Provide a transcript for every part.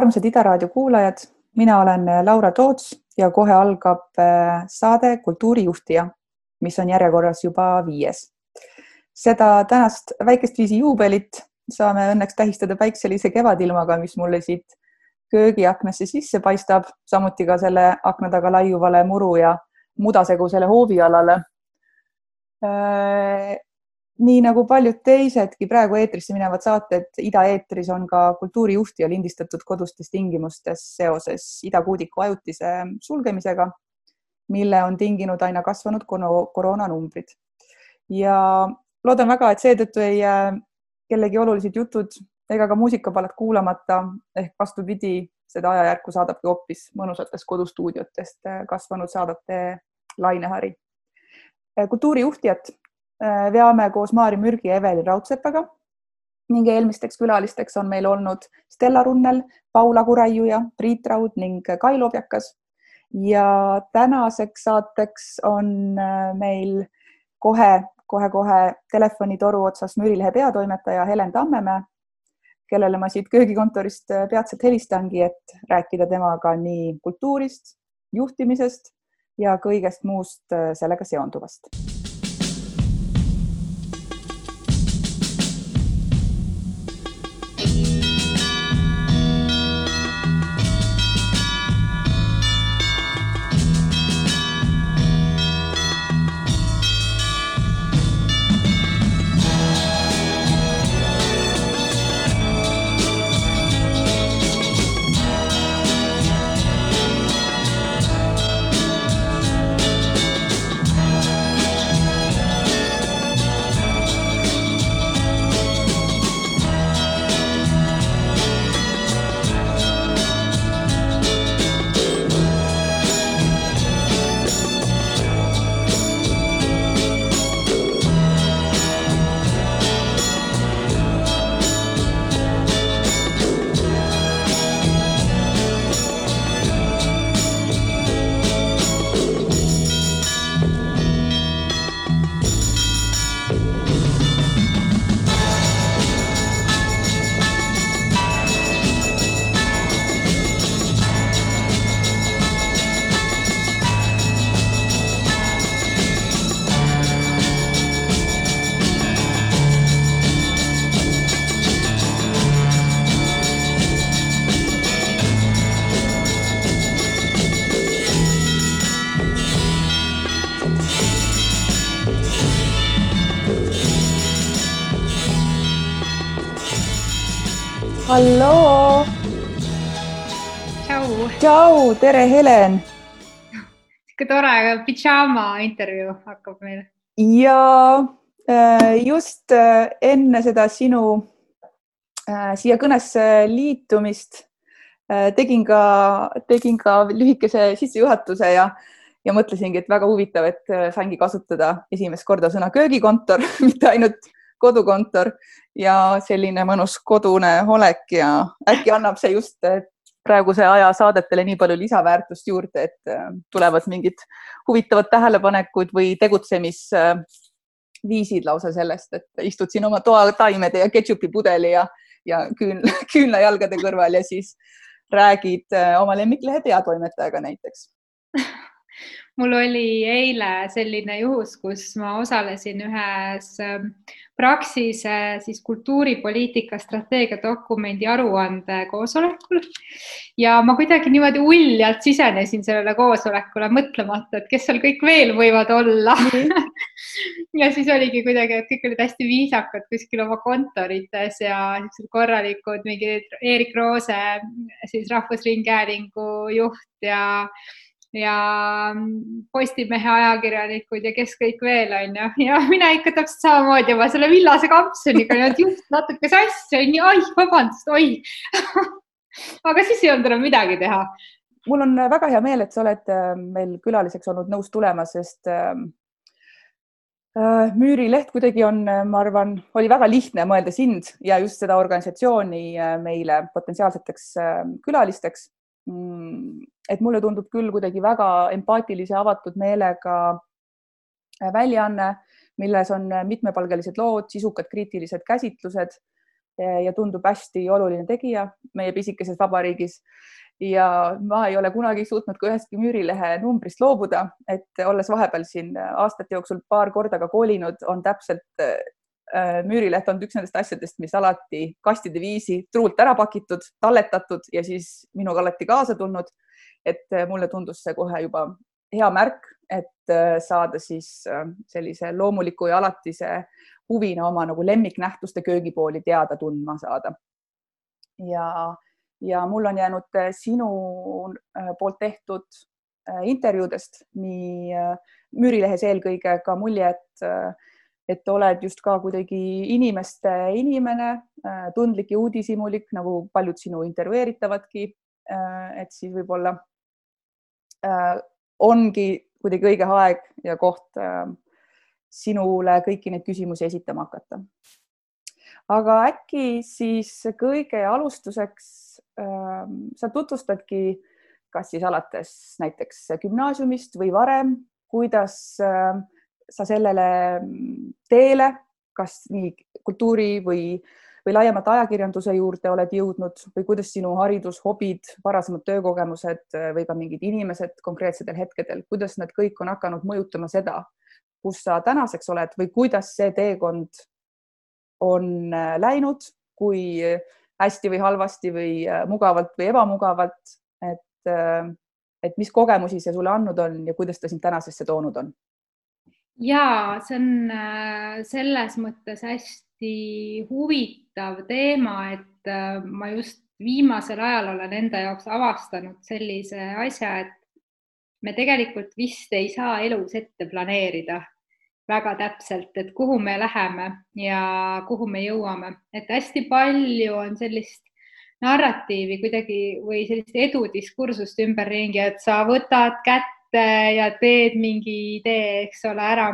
armsad Ida Raadio kuulajad, mina olen Laura Toots ja kohe algab äh, saade Kultuurijuhtija, mis on järjekorras juba viies. seda tänast väikest viisi juubelit saame õnneks tähistada päikselise kevadilmaga, mis mulle siit köögiaknasse sisse paistab, samuti ka selle akna taga laiuvale muru ja mudasegusele hoovialale äh, nii nagu paljud teisedki praegu eetrisse minevad saated, idaeetris on ka kultuurijuhtija lindistatud kodustes tingimustes seoses idakuudiku ajutise sulgemisega, mille on tinginud aina kasvanud koroonanumbrid. ja loodan väga, et seetõttu ei jää kellegi olulised jutud ega ka muusikapalad kuulamata ehk vastupidi, seda ajajärku saadabki hoopis mõnusatest kodustuudiotest kasvanud saadete lainehari. kultuurijuhtijat veame koos Maari Mürgi ja Evelin Raudsepaga ning eelmisteks külalisteks on meil olnud Stella Runnel, Paula Kuraiuja, Priit Raud ning Kai Lobjakas. ja tänaseks saateks on äh, meil kohe, kohe-kohe telefonitoru otsas Müürilehe peatoimetaja Helen Tammemäe, kellele ma siit köögikontorist äh, peatselt helistangi, et rääkida temaga nii kultuurist, juhtimisest ja kõigest muust sellega seonduvast tšau, tere, Helen. sihuke tore pidžaama intervjuu hakkab meil. ja äh, just äh, enne seda sinu äh, siia kõnesse liitumist tegin ka, tegin ka lühikese sissejuhatuse ja ja mõtlesingi, et väga huvitav, et saingi kasutada esimest korda sõna köögikontor, mitte ainult kodukontor ja selline mõnus kodune olek ja äkki annab see just praeguse aja saadetele nii palju lisaväärtust juurde, et äh, tulevad mingid huvitavad tähelepanekud või tegutsemisviisid lausa sellest, et istud siin oma toataimede ja ketšupi pudeli ja, ja küün, küünlajalgade kõrval ja siis räägid äh, oma lemmiklehe peatoimetajaga näiteks mul oli eile selline juhus, kus ma osalesin ühes ähm, Praxise siis kultuuripoliitika strateegiadokumendi aruande koosolekul. Ja ma kuidagi niimoodi uljalt sisenesin sellele koosolekule, mõtlemata, et kes seal kõik veel võivad olla. Ja siis oligi kuidagi, et kõik olid hästi viisakad kuskil oma kontorites ja niisugused korralikud, mingi Erik Roose, siis Rahvusringhäälingu juht ja ja Postimehe ajakirjanikud ja kes kõik veel on ju, ja mina ikka täpselt samamoodi oma selle villase kampsuniga nüüd just natuke sassi on ju, oi, vabandust, oi. Aga siis ei olnud enam midagi teha. mul on väga hea meel, et sa oled äh, meil külaliseks olnud nõus tulema, sest äh, äh, Müürileht kuidagi on, ma arvan, oli väga lihtne mõelda sind ja just seda organisatsiooni meile potentsiaalseteks külalisteks. Mm, et mulle tundub küll kuidagi väga empaatilise, avatud meelega äh, väljaanne, milles on mitmepalgelised lood, sisukad kriitilised käsitlused ja tundub hästi oluline tegija meie pisikeses vabariigis. Ja ma ei ole kunagi suutnud ka ühestki Müürilehe numbrist loobuda, et olles vahepeal siin aastate jooksul paar korda ka kolinud, on täpselt äh, Müürileht olnud üks nendest asjadest, mis alati kastide viisi truult ära pakitud, talletatud ja siis minuga alati kaasa tulnud. et äh, mulle tundus see kohe juba hea märk, et äh, saada siis sellise loomuliku ja alatise huvina oma nagu lemmiknähtuste köögipooli teada tundma saada. ja ja mul on jäänud äh, sinu äh, poolt tehtud äh, intervjuudest nii Müürilehes eelkõige ka mulje, et, et oled just ka kuidagi inimeste inimene, tundlik ja uudishimulik, nagu paljud sinu intervjueeritavadki. et siis võib-olla ongi kuidagi õige aeg ja koht sinule kõiki neid küsimusi esitama hakata. aga äkki siis kõige alustuseks sa tutvustadki, kas siis alates näiteks gümnaasiumist või varem, kuidas ähm, sa sellele mm, teele, kas nii kultuuri või, või laiemalt ajakirjanduse juurde oled jõudnud või kuidas sinu haridus, hobid, varasemad töökogemused äh, või ka mingid inimesed konkreetsetel hetkedel, kuidas need kõik on hakanud mõjutama seda, kus sa tänaseks oled või kuidas see teekond on äh, läinud, kui hästi või halvasti või äh, mugavalt või ebamugavalt, et, äh, et mis kogemusi see sulle andnud on ja kuidas ta sind tänasesse toonud on? Ja see on äh, selles mõttes hästi huvitav teema, et ma just viimasel ajal olen enda jaoks avastanud sellise asja, et me tegelikult vist ei saa elus ette planeerida väga täpselt, et kuhu me läheme ja kuhu me jõuame, et hästi palju on sellist narratiivi kuidagi või sellist edudiskursust ümberringi, et sa võtad kätte ja teed mingi idee, eks ole, ära.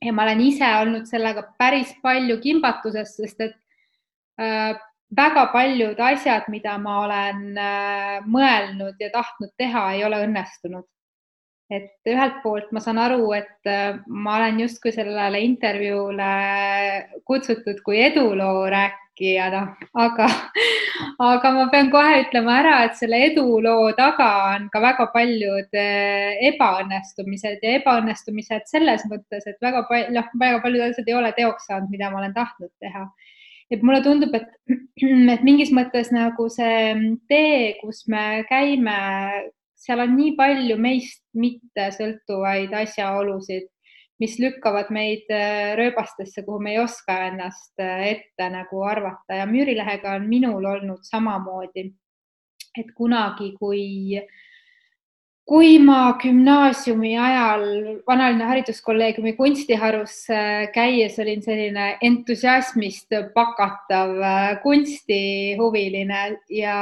ja ma olen ise olnud sellega päris palju kimbatuses, sest et äh, väga paljud asjad, mida ma olen äh, mõelnud ja tahtnud teha, ei ole õnnestunud et ühelt poolt ma saan aru, et äh, ma olen justkui sellele intervjuule kutsutud kui eduloo rääkijana, aga, aga ma pean kohe ütlema ära, et selle eduloo taga on ka väga paljud äh, ebaõnnestumised ja ebaõnnestumised selles mõttes, et väga palju, noh, väga paljud asjad ei ole teoks saanud, mida ma olen tahtnud teha. Et mulle tundub, et, et mingis mõttes nagu see tee, kus me käime seal on nii palju meist mitte sõltuvaid asjaolusid, mis lükkavad meid äh, rööbastesse, kuhu me ei oska ennast äh, ette nagu arvata ja Müürilehega on minul olnud samamoodi. et kunagi, kui, kui ma gümnaasiumi ajal Vanalinna Hariduskolleegiumi kunstiharus äh, käies olin selline entusiasmist pakatav kunstihuviline ja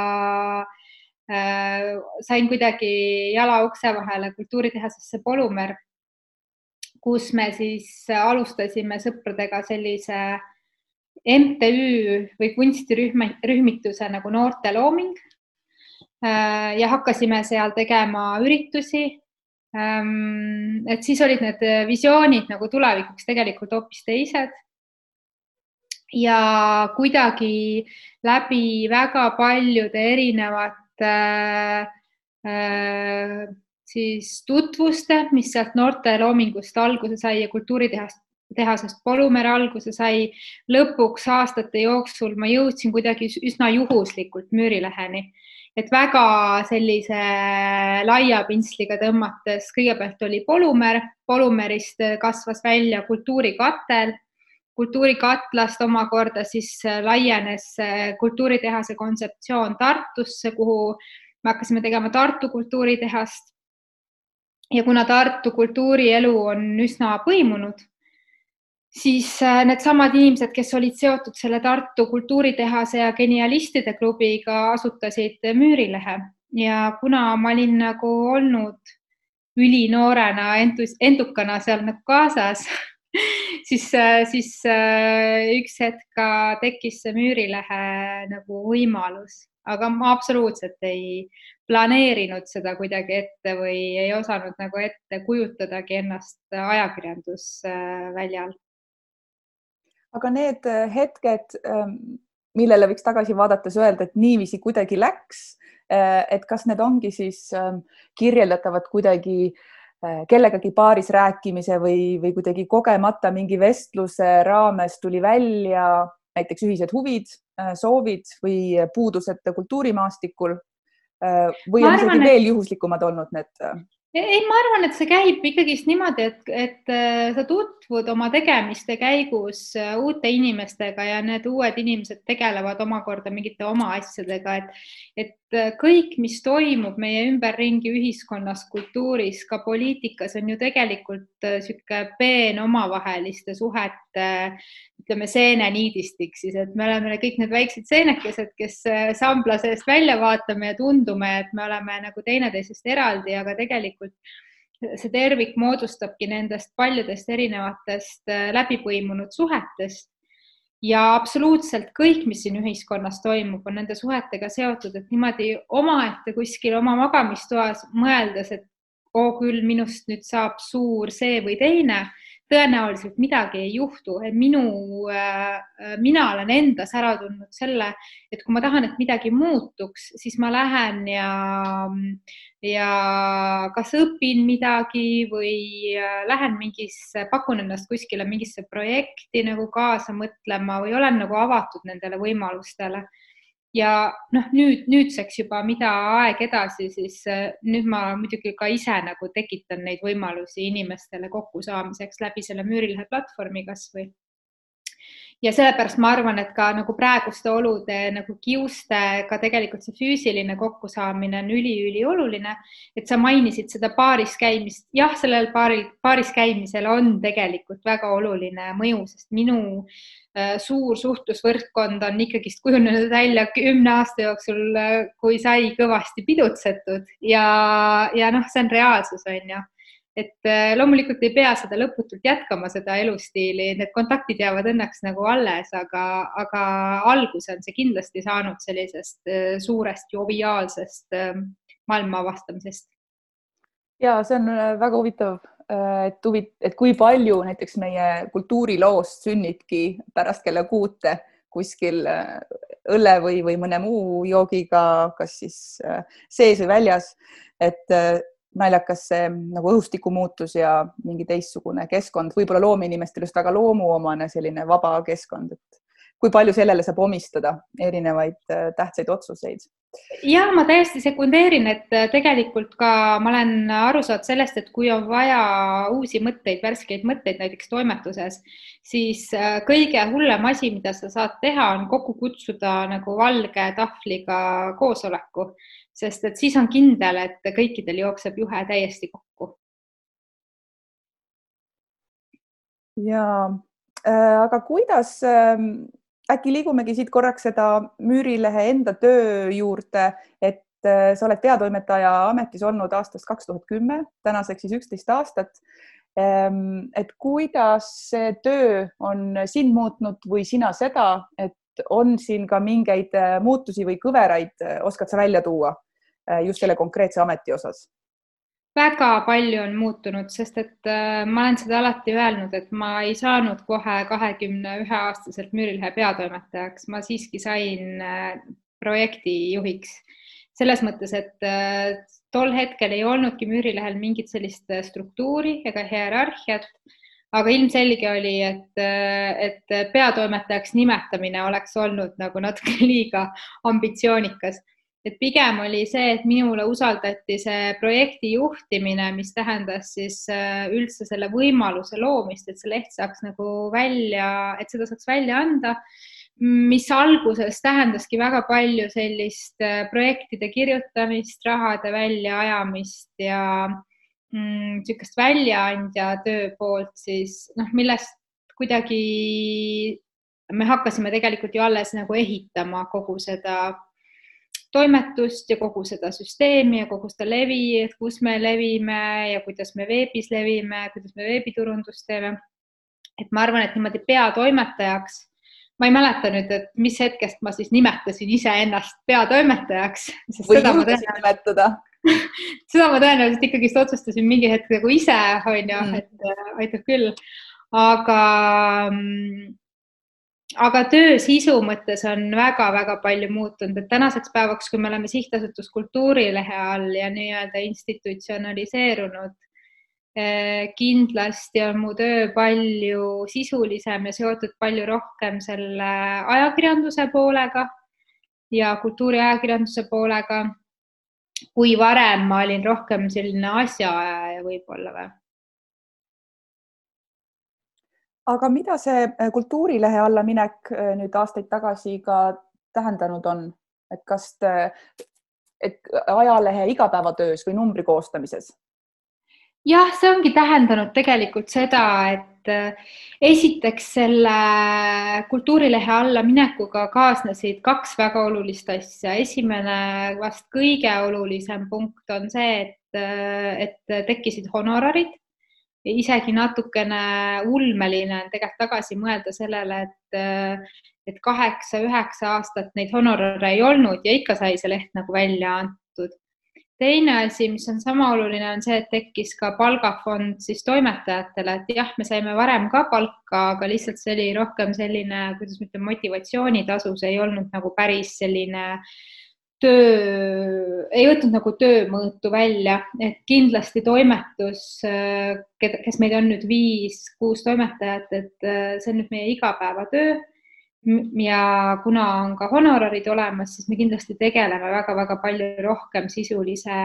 Äh, sain kuidagi jala ukse vahele kultuuritehasesse Polumer, kus me siis alustasime sõpradega sellise MTÜ või kunstirühmituse nagu Noorte Looming. Äh, ja hakkasime seal tegema üritusi. Ähm, et siis olid need visioonid nagu tulevikuks tegelikult hoopis teised ja kuidagi läbi väga paljude erinevate Äh, äh, siis tutvuste, mis sealt noorte loomingust alguse sai ja kultuuritehast, tehasest Polumer alguse sai. lõpuks aastate jooksul ma jõudsin kuidagi üsna juhuslikult Müürileheni, et väga sellise laia pintsliga tõmmates, kõigepealt oli Polumer, Polumerist kasvas välja Kultuurikatel kultuurikatlast omakorda siis laienes kultuuritehase kontseptsioon Tartusse, kuhu me hakkasime tegema Tartu kultuuritehast. Ja kuna Tartu kultuurielu on üsna põimunud, siis äh, needsamad inimesed, kes olid seotud selle Tartu kultuuritehase ja genialistide klubiga, asutasid Müürilehe. Ja kuna ma olin nagu olnud ülinoorena entus, endukana seal nagu kaasas siis, äh, siis äh, üks hetk ka tekkis see Müürilehe nagu võimalus, aga ma absoluutselt ei planeerinud seda kuidagi ette või ei osanud nagu ette kujutadagi ennast ajakirjandusväljal. aga need hetked, ähm, millele võiks tagasi vaadates öelda, et niiviisi kuidagi läks. et kas need ongi siis ähm, kirjeldatavad kuidagi kellegagi baaris rääkimise või, või kuidagi kogemata mingi vestluse raames tuli välja näiteks ühised huvid, soovid või puudused kultuurimaastikul. Või on isegi veel juhuslikumad olnud need ei, ma arvan, et see käib ikkagist niimoodi, et, et äh, sa tutvud oma tegemiste käigus äh, uute inimestega ja need uued inimesed tegelevad omakorda mingite oma asjadega, et, et äh, kõik, mis toimub meie ümberringi ühiskonnas, kultuuris, ka poliitikas on ju tegelikult niisugune peen omavaheliste suhete ütleme seeneniidistik siis, et me oleme kõik need väiksed seenekesed, kes sambla seest välja vaatame ja tundume, et me oleme nagu teineteisest eraldi, aga tegelikult see tervik moodustabki nendest paljudest erinevatest läbipõimunud suhetest. Ja absoluutselt kõik, mis siin ühiskonnas toimub, on nende suhetega seotud, et niimoodi omaette kuskil oma magamistoas mõeldes, et oo küll, minust nüüd saab suur see või teine tõenäoliselt midagi ei juhtu, et minu äh,, mina olen endas ära tundnud selle, et kui ma tahan, et midagi muutuks, siis ma lähen ja, ja kas õpin midagi või äh, lähen mingisse, pakun ennast kuskile mingisse projekti nagu kaasa mõtlema või olen nagu avatud nendele võimalustele ja noh, nüüd nüüdseks juba, mida aeg edasi, siis äh, nüüd ma muidugi ka ise nagu tekitan neid võimalusi inimestele kokkusaamiseks läbi selle Müürilehe platvormi kasvõi. Ja sellepärast ma arvan, et ka nagu praeguste olude nagu kiustega tegelikult see füüsiline kokkusaamine on üliülioluline. et sa mainisid seda baaris käimist, jah, sellel baaril, baaris käimisel on tegelikult väga oluline mõju, sest minu äh, suur suhtlusvõrkkond on ikkagist kujunenud välja kümne aasta jooksul, äh, kui sai kõvasti pidutsetud ja, ja noh, see on reaalsus, on ju. Et äh, loomulikult ei pea seda lõputult jätkama, seda elustiili, need kontaktid jäävad õnneks nagu alles, aga, aga alguse on see kindlasti saanud sellisest suurest joviaalsest maailma avastamisest. ja see on väga huvitav Äh, et huvi, et kui palju näiteks meie kultuuriloost sünnibki pärast kella kuute kuskil äh, õlle või, või mõne muu joogiga, kas siis äh, sees või väljas. et naljakas see nagu õhustiku muutus ja mingi teistsugune keskkond, võib-olla loomeinimestel just väga loomuomane selline vaba keskkond, et kui palju sellele saab omistada erinevaid äh, tähtsaid otsuseid? ja ma täiesti sekundeerin, et äh, tegelikult ka ma olen aru saanud sellest, et kui on vaja uusi mõtteid, värskeid mõtteid näiteks toimetuses, siis äh, kõige hullem asi, mida sa saad teha, on kokku kutsuda nagu valge tahvliga koosoleku, sest et siis on kindel, et kõikidel jookseb juhe täiesti kokku. ja äh, aga kuidas äh, äkki liigumegi siit korraks seda Müürilehe enda töö juurde, et äh, sa oled peatoimetaja ametis olnud aastast kaks tuhat kümme, tänaseks siis üksteist aastat. Ehm, et kuidas see töö on sind muutnud või sina seda, et on siin ka mingeid äh, muutusi või kõveraid, äh, oskad sa välja tuua just selle konkreetse ameti osas? väga palju on muutunud, sest et äh, ma olen seda alati öelnud, et ma ei saanud kohe kahekümne ühe aastaselt Müürilehe peatoimetajaks, ma siiski sain äh, projektijuhiks. selles mõttes, et äh, tol hetkel ei olnudki Müürilehel mingit sellist struktuuri ega hierarhiat, aga ilmselge oli, et, et peatoimetajaks nimetamine oleks olnud nagu natuke liiga ambitsioonikas et pigem oli see, et minule usaldati see projekti juhtimine, mis tähendas siis äh, üldse selle võimaluse loomist, et see leht saaks nagu välja, et seda saaks välja anda, mis alguses tähendaski väga palju sellist äh, projektide kirjutamist, rahade väljaajamist ja niisugust mm, väljaandja töö poolt siis noh, millest kuidagi me hakkasime tegelikult ju alles nagu ehitama kogu seda toimetust ja kogu seda süsteemi ja kogu seda levi, et kus me levime ja kuidas me veebis levime, kuidas me veebiturundust teeme. et ma arvan, et niimoodi peatoimetajaks, ma ei mäleta nüüd, et mis hetkest ma siis nimetasin iseennast peatoimetajaks. seda ma tõenäoliselt ikkagist otsustasin mingi hetk nagu ise, on ju mm., et äh, aitab küll. aga mm, aga töö sisu mõttes on väga-väga palju muutunud, et tänaseks päevaks, kui me oleme sihtasutus Kultuurilehe all ja nii-öelda institutsionaliseerunud, eh, kindlasti on mu töö palju sisulisem ja seotud palju rohkem selle ajakirjanduse poolega ja kultuuriajakirjanduse poolega, kui varem ma olin rohkem selline asjaajaja võib-olla või aga mida see äh, kultuurilehe alla minek äh, nüüd aastaid tagasi ka tähendanud on, et kas, et ajalehe igapäevatöös või numbri koostamises? jah, see ongi tähendanud tegelikult seda, et äh, esiteks selle kultuurilehe alla minekuga kaasnesid kaks väga olulist asja. esimene, vast kõige olulisem punkt on see, et, et tekkisid honorarid isegi natukene ulmeline on tegelikult tagasi mõelda sellele, et, et kaheksa-üheksa aastat neid honorare ei olnud ja ikka sai see leht nagu välja antud. teine asi, mis on sama oluline, on see, et tekkis ka palgafond siis toimetajatele, et jah, me saime varem ka palka, aga lihtsalt see oli rohkem selline, kuidas ma ütlen, motivatsioonitasu, see ei olnud nagu päris selline äh, töö, ei võtnud nagu töömõõtu välja, et kindlasti toimetus, kes meid on nüüd viis-kuus toimetajat, et äh, see on nüüd meie igapäevatöö. ja kuna on ka honorarid olemas, siis me kindlasti tegeleme väga-väga palju rohkem sisulise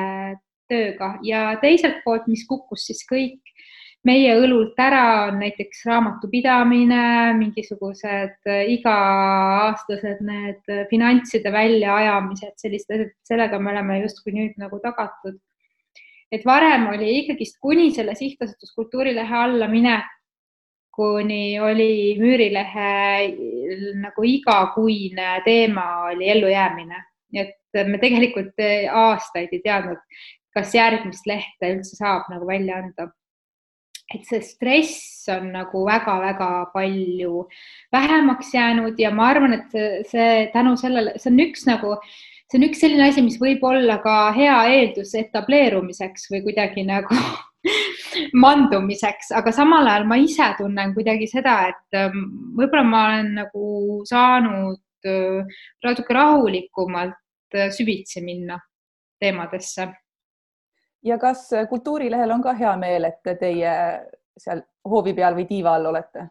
tööga ja teiselt poolt, mis kukkus siis kõik meie õlult ära on näiteks raamatupidamine, mingisugused iga-aastased need finantside väljaajamised, sellised asjad, sellega me oleme justkui nüüd nagu tagatud. et varem oli ikkagist kuni selle sihtasutus Kultuurilehe alla minekuni oli Müürilehe nagu igakuine teema oli ellujäämine, et me tegelikult aastaid ei teadnud, kas järgmist lehte üldse saab nagu välja anda et see stress on nagu väga-väga palju vähemaks jäänud ja ma arvan, et see, tänu sellele, see on üks nagu, see on üks selline asi, mis võib olla ka hea eeldus etableerumiseks või kuidagi nagu mandumiseks, aga samal ajal ma ise tunnen kuidagi seda, et ähm, võib-olla ma olen nagu saanud äh, natuke rahulikumalt äh, süvitsi minna teemadesse ja kas Kultuurilehel on ka hea meel, et teie seal hoovi peal või tiiva all olete?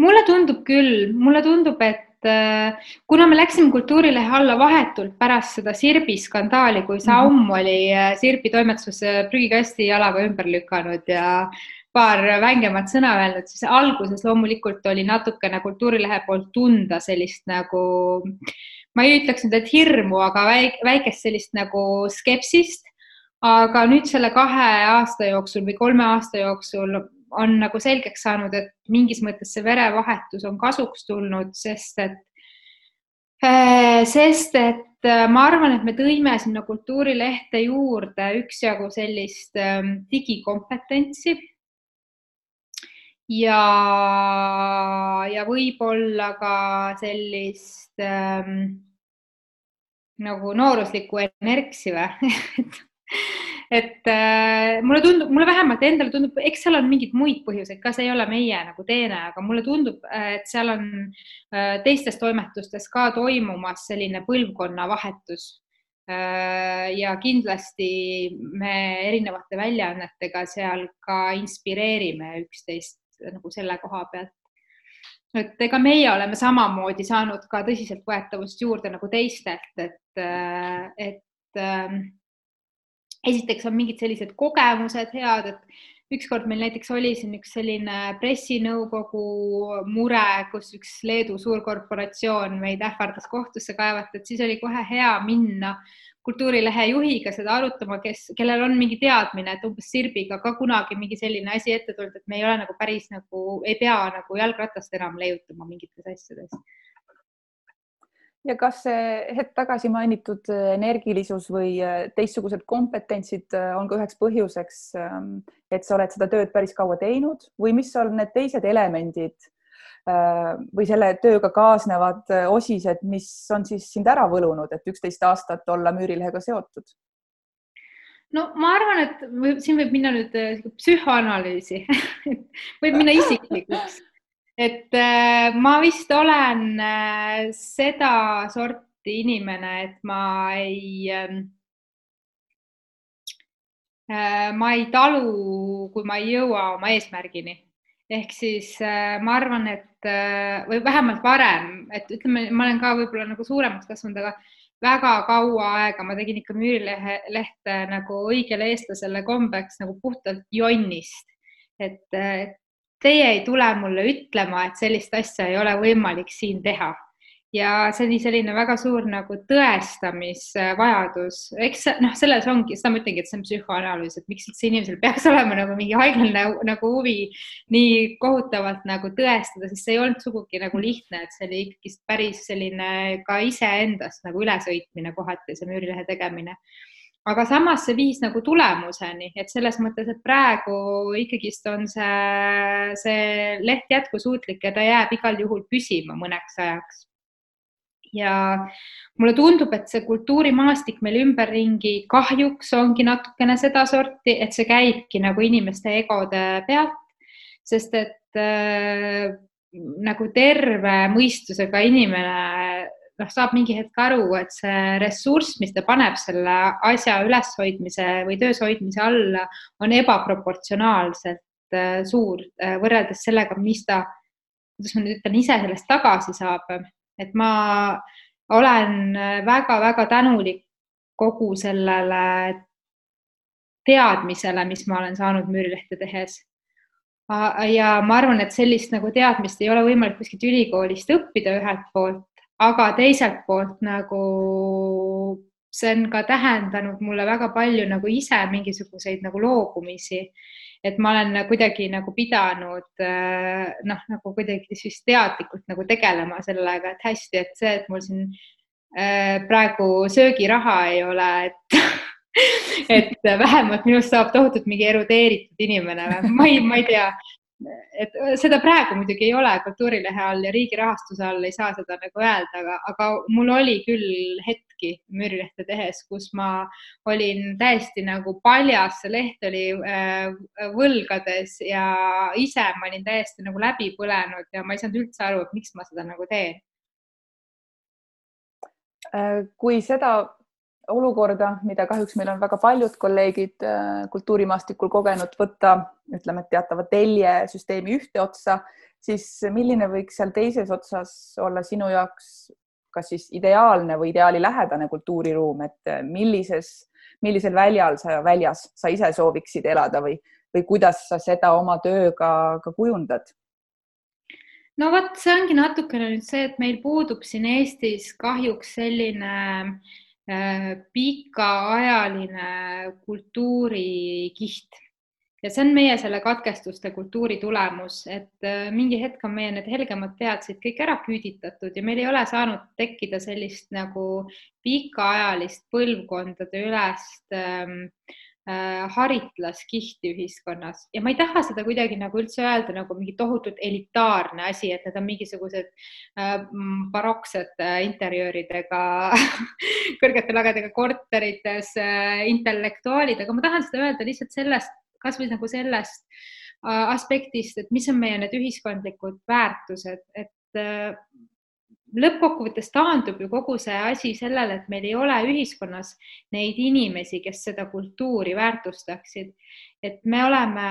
mulle tundub küll, mulle tundub, et äh, kuna me läksime Kultuurilehe alla vahetult pärast seda Sirbi skandaali, kui Saum mm -hmm. oli äh, Sirbi toimetuses prügikasti jalaga ümber lükanud ja paar vängemat sõna öelnud, siis alguses loomulikult oli natukene Kultuurilehe poolt tunda sellist nagu, ma ei ütleks nüüd, et hirmu, aga väikest sellist nagu skepsist aga nüüd selle kahe aasta jooksul või kolme aasta jooksul on nagu selgeks saanud, et mingis mõttes see verevahetus on kasuks tulnud, sest et, äh, sest et äh, ma arvan, et me tõime sinna kultuurilehte juurde üksjagu sellist ähm, digikompetentsi. ja, ja võib-olla ka sellist ähm, nagu nooruslikku enerksi või et äh, mulle tundub, mulle vähemalt endale tundub, eks seal on mingeid muid põhjuseid ka, see ei ole meie nagu teene, aga mulle tundub, et seal on äh, teistes toimetustes ka toimumas selline põlvkonnavahetus äh,. ja kindlasti me erinevate väljaannetega seal ka inspireerime üksteist nagu selle koha pealt et ega meie oleme samamoodi saanud ka tõsiseltvõetavust juurde nagu teistelt, et, äh, et ähm, esiteks on mingid sellised kogemused head, et ükskord meil näiteks oli siin üks selline pressinõukogu mure, kus üks Leedu suurkorporatsioon meid ähvardas kohtusse kaevata, et siis oli kohe hea minna kultuurilehe juhiga seda arutama, kes, kellel on mingi teadmine, et umbes Sirbiga ka kunagi mingi selline asi ette tulnud, et me ei ole nagu päris nagu, ei pea nagu jalgratast enam leiutama mingites asjades ja kas see hetk tagasi mainitud äh, energilisus või äh, teistsugused kompetentsid äh, on ka üheks põhjuseks, ähm, et sa oled seda tööd päris kaua teinud? Või mis on need teised elemendid või selle tööga kaasnevad osised, mis on siis sind ära võlunud, et üksteist aastat olla Müürilehega seotud? no ma arvan, et siin võib minna nüüd psühhoanalüüsi. Võib minna isiklikuks et äh, ma vist olen äh, seda sorti inimene, et ma ei ähm, äh,, ma ei talu, kui ma ei jõua oma eesmärgini. ehk siis ma arvan, et või vähemalt varem, et ütleme, ma olen ka võib-olla nagu suuremaks kasvanud, aga väga kaua aega ma tegin ikka müürilehe, lehte nagu õigele eestlasele kombeks nagu puhtalt jonnist. et teie ei tule mulle ütlema, et sellist asja ei ole võimalik siin teha. ja see oli selline väga suur nagu tõestamisvajadus, eks noh, selles ongi, seda ma ütlengi, et see on psühhoanalüüs, et miks üldse inimesel peaks olema nagu mingi haiglane nagu huvi nii kohutavalt nagu tõestada, sest see ei olnud sugugi nagu lihtne, et see oli ikkagi päris selline ka iseendast nagu ülesõitmine kohati, see müürilehe tegemine aga samas see viis nagu tulemuseni, et selles mõttes, et praegu ikkagist on see, see leht jätkusuutlik ja ta jääb igal juhul püsima mõneks ajaks. ja mulle tundub, et see kultuurimaastik meil ümberringi kahjuks ongi natukene sedasorti, et see käibki nagu inimeste egode pealt, sest et äh, nagu terve mõistusega inimene noh, saab mingi hetk aru, et see ressurss, mis ta paneb selle asja üleshoidmise või töös hoidmise alla, on ebaproportsionaalselt äh, suur äh, võrreldes sellega, mis ta, kuidas ma nüüd ütlen, ise sellest tagasi saab. et ma olen väga-väga tänulik kogu sellele teadmisele, mis ma olen saanud müürilehte tehes ja ma arvan, et sellist nagu teadmist ei ole võimalik kuskilt ülikoolist õppida ühelt poolt, aga teiselt poolt nagu see on ka tähendanud mulle väga palju nagu ise mingisuguseid nagu loobumisi. et ma olen kuidagi nagu pidanud äh, noh, nagu kuidagi siis teadlikult nagu tegelema sellega, et hästi, et see, et mul siin äh, praegu söögiraha ei ole, et et vähemalt minust saab tohutult mingi erudeeritud inimene, ma ei, ma ei tea, et seda praegu muidugi ei ole kultuurilehe all ja riigi rahastuse all ei saa seda nagu öelda, aga, aga mul oli küll hetki müürilehte tehes, kus ma olin täiesti nagu paljas, see leht oli äh, võlgades ja ise ma olin täiesti nagu läbi põlenud ja ma ei saanud üldse aru, et miks ma seda nagu teen. Äh, kui seda olukorda, mida kahjuks meil on väga paljud kolleegid äh, kultuurimaastikul kogenud, võtta ütleme, et teatava telje süsteemi ühte otsa, siis milline võiks seal teises otsas olla sinu jaoks kas siis ideaalne või ideaalilähedane kultuuriruum, et äh, millises, millisel väljal sa väljas sa ise sooviksid elada või, või kuidas sa seda oma tööga ka kujundad? no vot, see ongi natukene nüüd see, et meil puudub siin Eestis kahjuks selline Äh, pikaajaline kultuurikiht. Ja see on meie selle katkestuste kultuuri tulemus, et äh, mingi hetk on meie need helgemad teadsid kõik ära küüditatud ja meil ei ole saanud tekkida sellist nagu pikaajalist põlvkondade ülest ähm, Äh, haritlaskihti ühiskonnas. Ja ma ei taha seda kuidagi nagu üldse öelda nagu mingi tohutult elitaarne asi, et need on mingisugused äh, baroksed äh, interjööridega kõrgete lagedega korterites äh, intellektuaalid, aga ma tahan seda öelda lihtsalt sellest, kasvõi nagu sellest äh, aspektist, et mis on meie need ühiskondlikud väärtused, et äh, lõppkokkuvõttes taandub ju kogu see asi sellele, et meil ei ole ühiskonnas neid inimesi, kes seda kultuuri väärtustaksid. et me oleme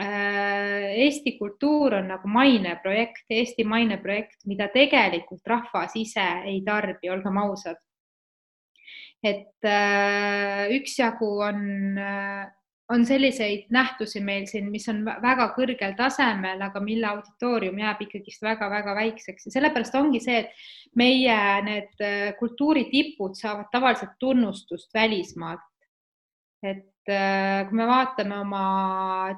äh,, Eesti kultuur on nagu maineprojekt, Eesti maineprojekt, mida tegelikult rahvas ise ei tarbi, olgem ausad. et äh, üksjagu on äh, on selliseid nähtusi meil siin, mis on väga kõrgel tasemel, aga mille auditoorium jääb ikkagist väga-väga väikseks ja sellepärast ongi see, et meie need äh, kultuuritipud saavad tavaliselt tunnustust välismaalt. et äh, kui me vaatame oma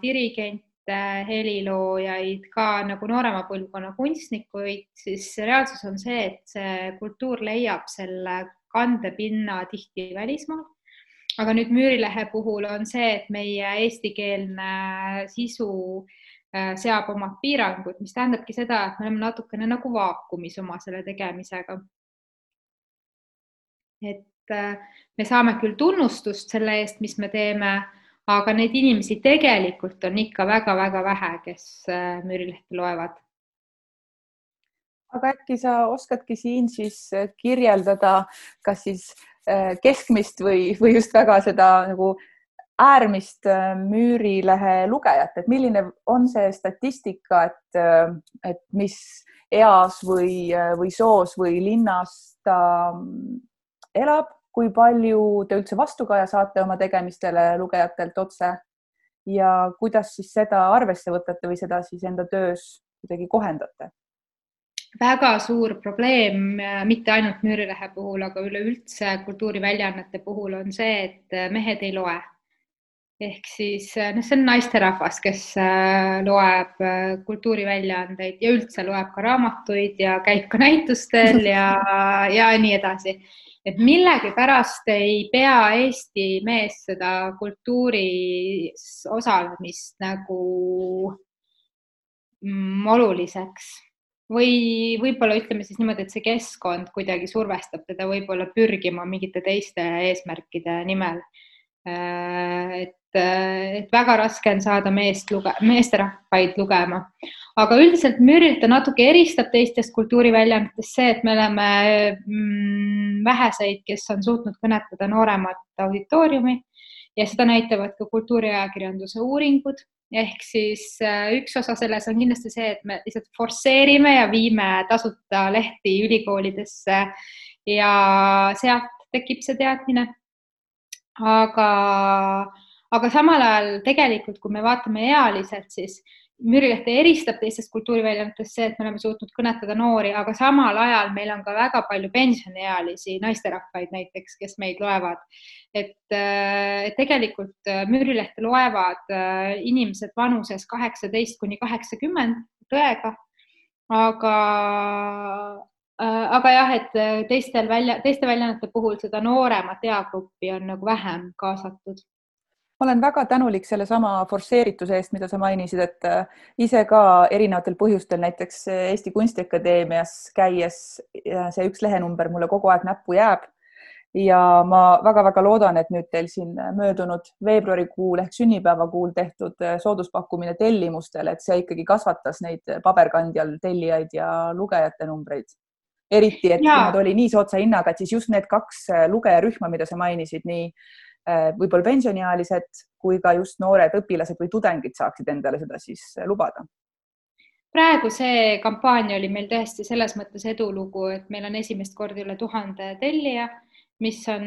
dirigente, heliloojaid, ka nagu noorema põlvkonna kunstnikuid, siis reaalsus on see, et see kultuur leiab selle kandepinna tihti välismaalt aga nüüd Müürilehe puhul on see, et meie eestikeelne sisu äh, seab omad piirangud, mis tähendabki seda, et me oleme natukene nagu vaakumis oma selle tegemisega. et äh, me saame küll tunnustust selle eest, mis me teeme, aga neid inimesi tegelikult on ikka väga-väga vähe, kes äh, Müürilehte loevad. Aga äkki sa oskadki siin siis äh, kirjeldada, kas siis äh, keskmist või, või just väga seda nagu äärmist Müürilehe lugejat, et milline on see statistika, et, et mis eas või, või soos või linnas ta mm, elab? Kui palju te üldse vastukaja saate oma tegemistele lugejatelt otse? Ja kuidas siis seda arvesse võtate või seda siis enda töös kuidagi kohendate? Väga suur probleem, mitte ainult Müürilehe puhul, aga üleüldse kultuuriväljaannete puhul on see, et mehed ei loe. ehk siis noh, see on naisterahvas, kes äh, loeb äh, kultuuriväljaandeid ja üldse loeb ka raamatuid ja käib ka näitustel ja, ja nii edasi et millegipärast ei pea Eesti mees seda kultuuris osalemist nagu mm, oluliseks või võib-olla ütleme siis niimoodi, et see keskkond kuidagi survestab teda võib-olla pürgima mingite teiste eesmärkide nimel. Äh, et, et väga raske on saada meest luge-, meesterahvaid lugema, aga üldiselt Müürilt natuke eristab teistest kultuuriväljaannetest see, et me oleme mm, väheseid, kes on suutnud kõnetada nooremat auditooriumi. Ja seda näitavad ka kultuuriajakirjanduse uuringud ehk siis äh, üks osa selles on kindlasti see, et me lihtsalt forsseerime ja viime tasuta lehti ülikoolidesse ja sealt tekib see teadmine. Aga, aga samal ajal tegelikult, kui me vaatame ealiselt, siis Müürilehte eristab teistest kultuuriväljaannetest see, et me oleme suutnud kõnetada noori, aga samal ajal meil on ka väga palju pensioniealisi naisterahvaid näiteks, kes meid loevad. et, tegelikult Müürilehte loevad äh, inimesed vanuses kaheksateist kuni kaheksakümmend tõega, aga Äh, aga jah, et äh, teistel välja, teiste väljaannete puhul seda nooremat eagruppi on nagu vähem kaasatud ma olen väga tänulik sellesama forsseerituse eest, mida sa mainisid, et äh, ise ka erinevatel põhjustel, näiteks Eesti Kunstiakadeemias käies see üks lehenumber mulle kogu aeg näppu jääb. ja ma väga-väga loodan, et nüüd teil siin möödunud veebruarikuul ehk sünnipäevakuul tehtud sooduspakkumine tellimustele, et see ikkagi kasvatas neid paberkandjal tellijaid ja lugejate numbreid eriti, et ja. nad oli nii soodsa hinnaga, et siis just need kaks äh, lugejarühma, mida sa mainisid, nii äh, võib-olla pensioniealised kui ka just noored õpilased või tudengid saaksid endale seda siis äh, lubada. Praegu see kampaania oli meil tõesti selles mõttes edulugu, et meil on esimest korda üle tuhande tellija, mis on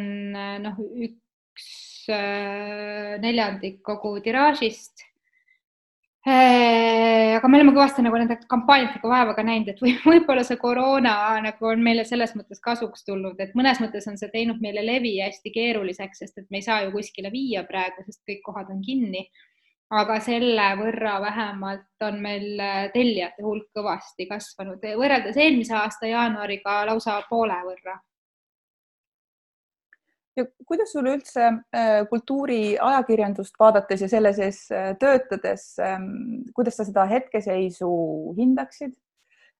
noh, üks neljandik kogu tiraažist. Äh, aga me oleme kõvasti nagu nende kampaaniatega vaeva ka näinud, et või, võib-olla see koroona nagu on meile selles mõttes kasuks tulnud, et mõnes mõttes on see teinud meile levi hästi keeruliseks, sest et me ei saa ju kuskile viia praegu, sest kõik kohad on kinni. aga selle võrra vähemalt on meil äh, tellijate hulk kõvasti kasvanud, võrreldes eelmise aasta jaanuariga lausa poole võrra ja kuidas sulle üldse äh, kultuuriajakirjandust vaadates ja selle sees äh, töötades, ähm, kuidas sa seda hetkeseisu hindaksid?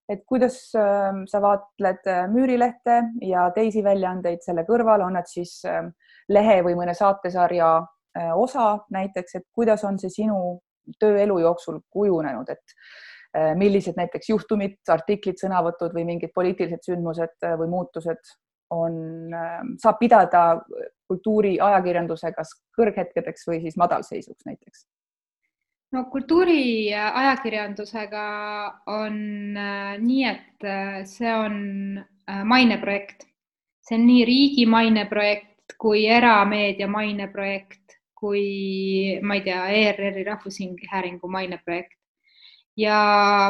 et kuidas ähm, sa vaatled äh, Müürilehte ja teisi väljaandeid selle kõrval, on nad siis ähm, lehe või mõne saatesarja osa näiteks, et kuidas on see sinu tööelu jooksul kujunenud, et millised näiteks juhtumid, artiklid, sõnavõtud või mingid poliitilised sündmused või muutused on, ähm, saab pidada kultuuriajakirjanduse kas kõrghetkedeks või siis madalseisuks näiteks? no kultuuriajakirjandusega on äh, nii, et äh, see on äh, maineprojekt, see on nii riigi maineprojekt kui erameedia maineprojekt kui ma ei tea, ERR-i Rahvusringhäälingu maineprojekt. Ja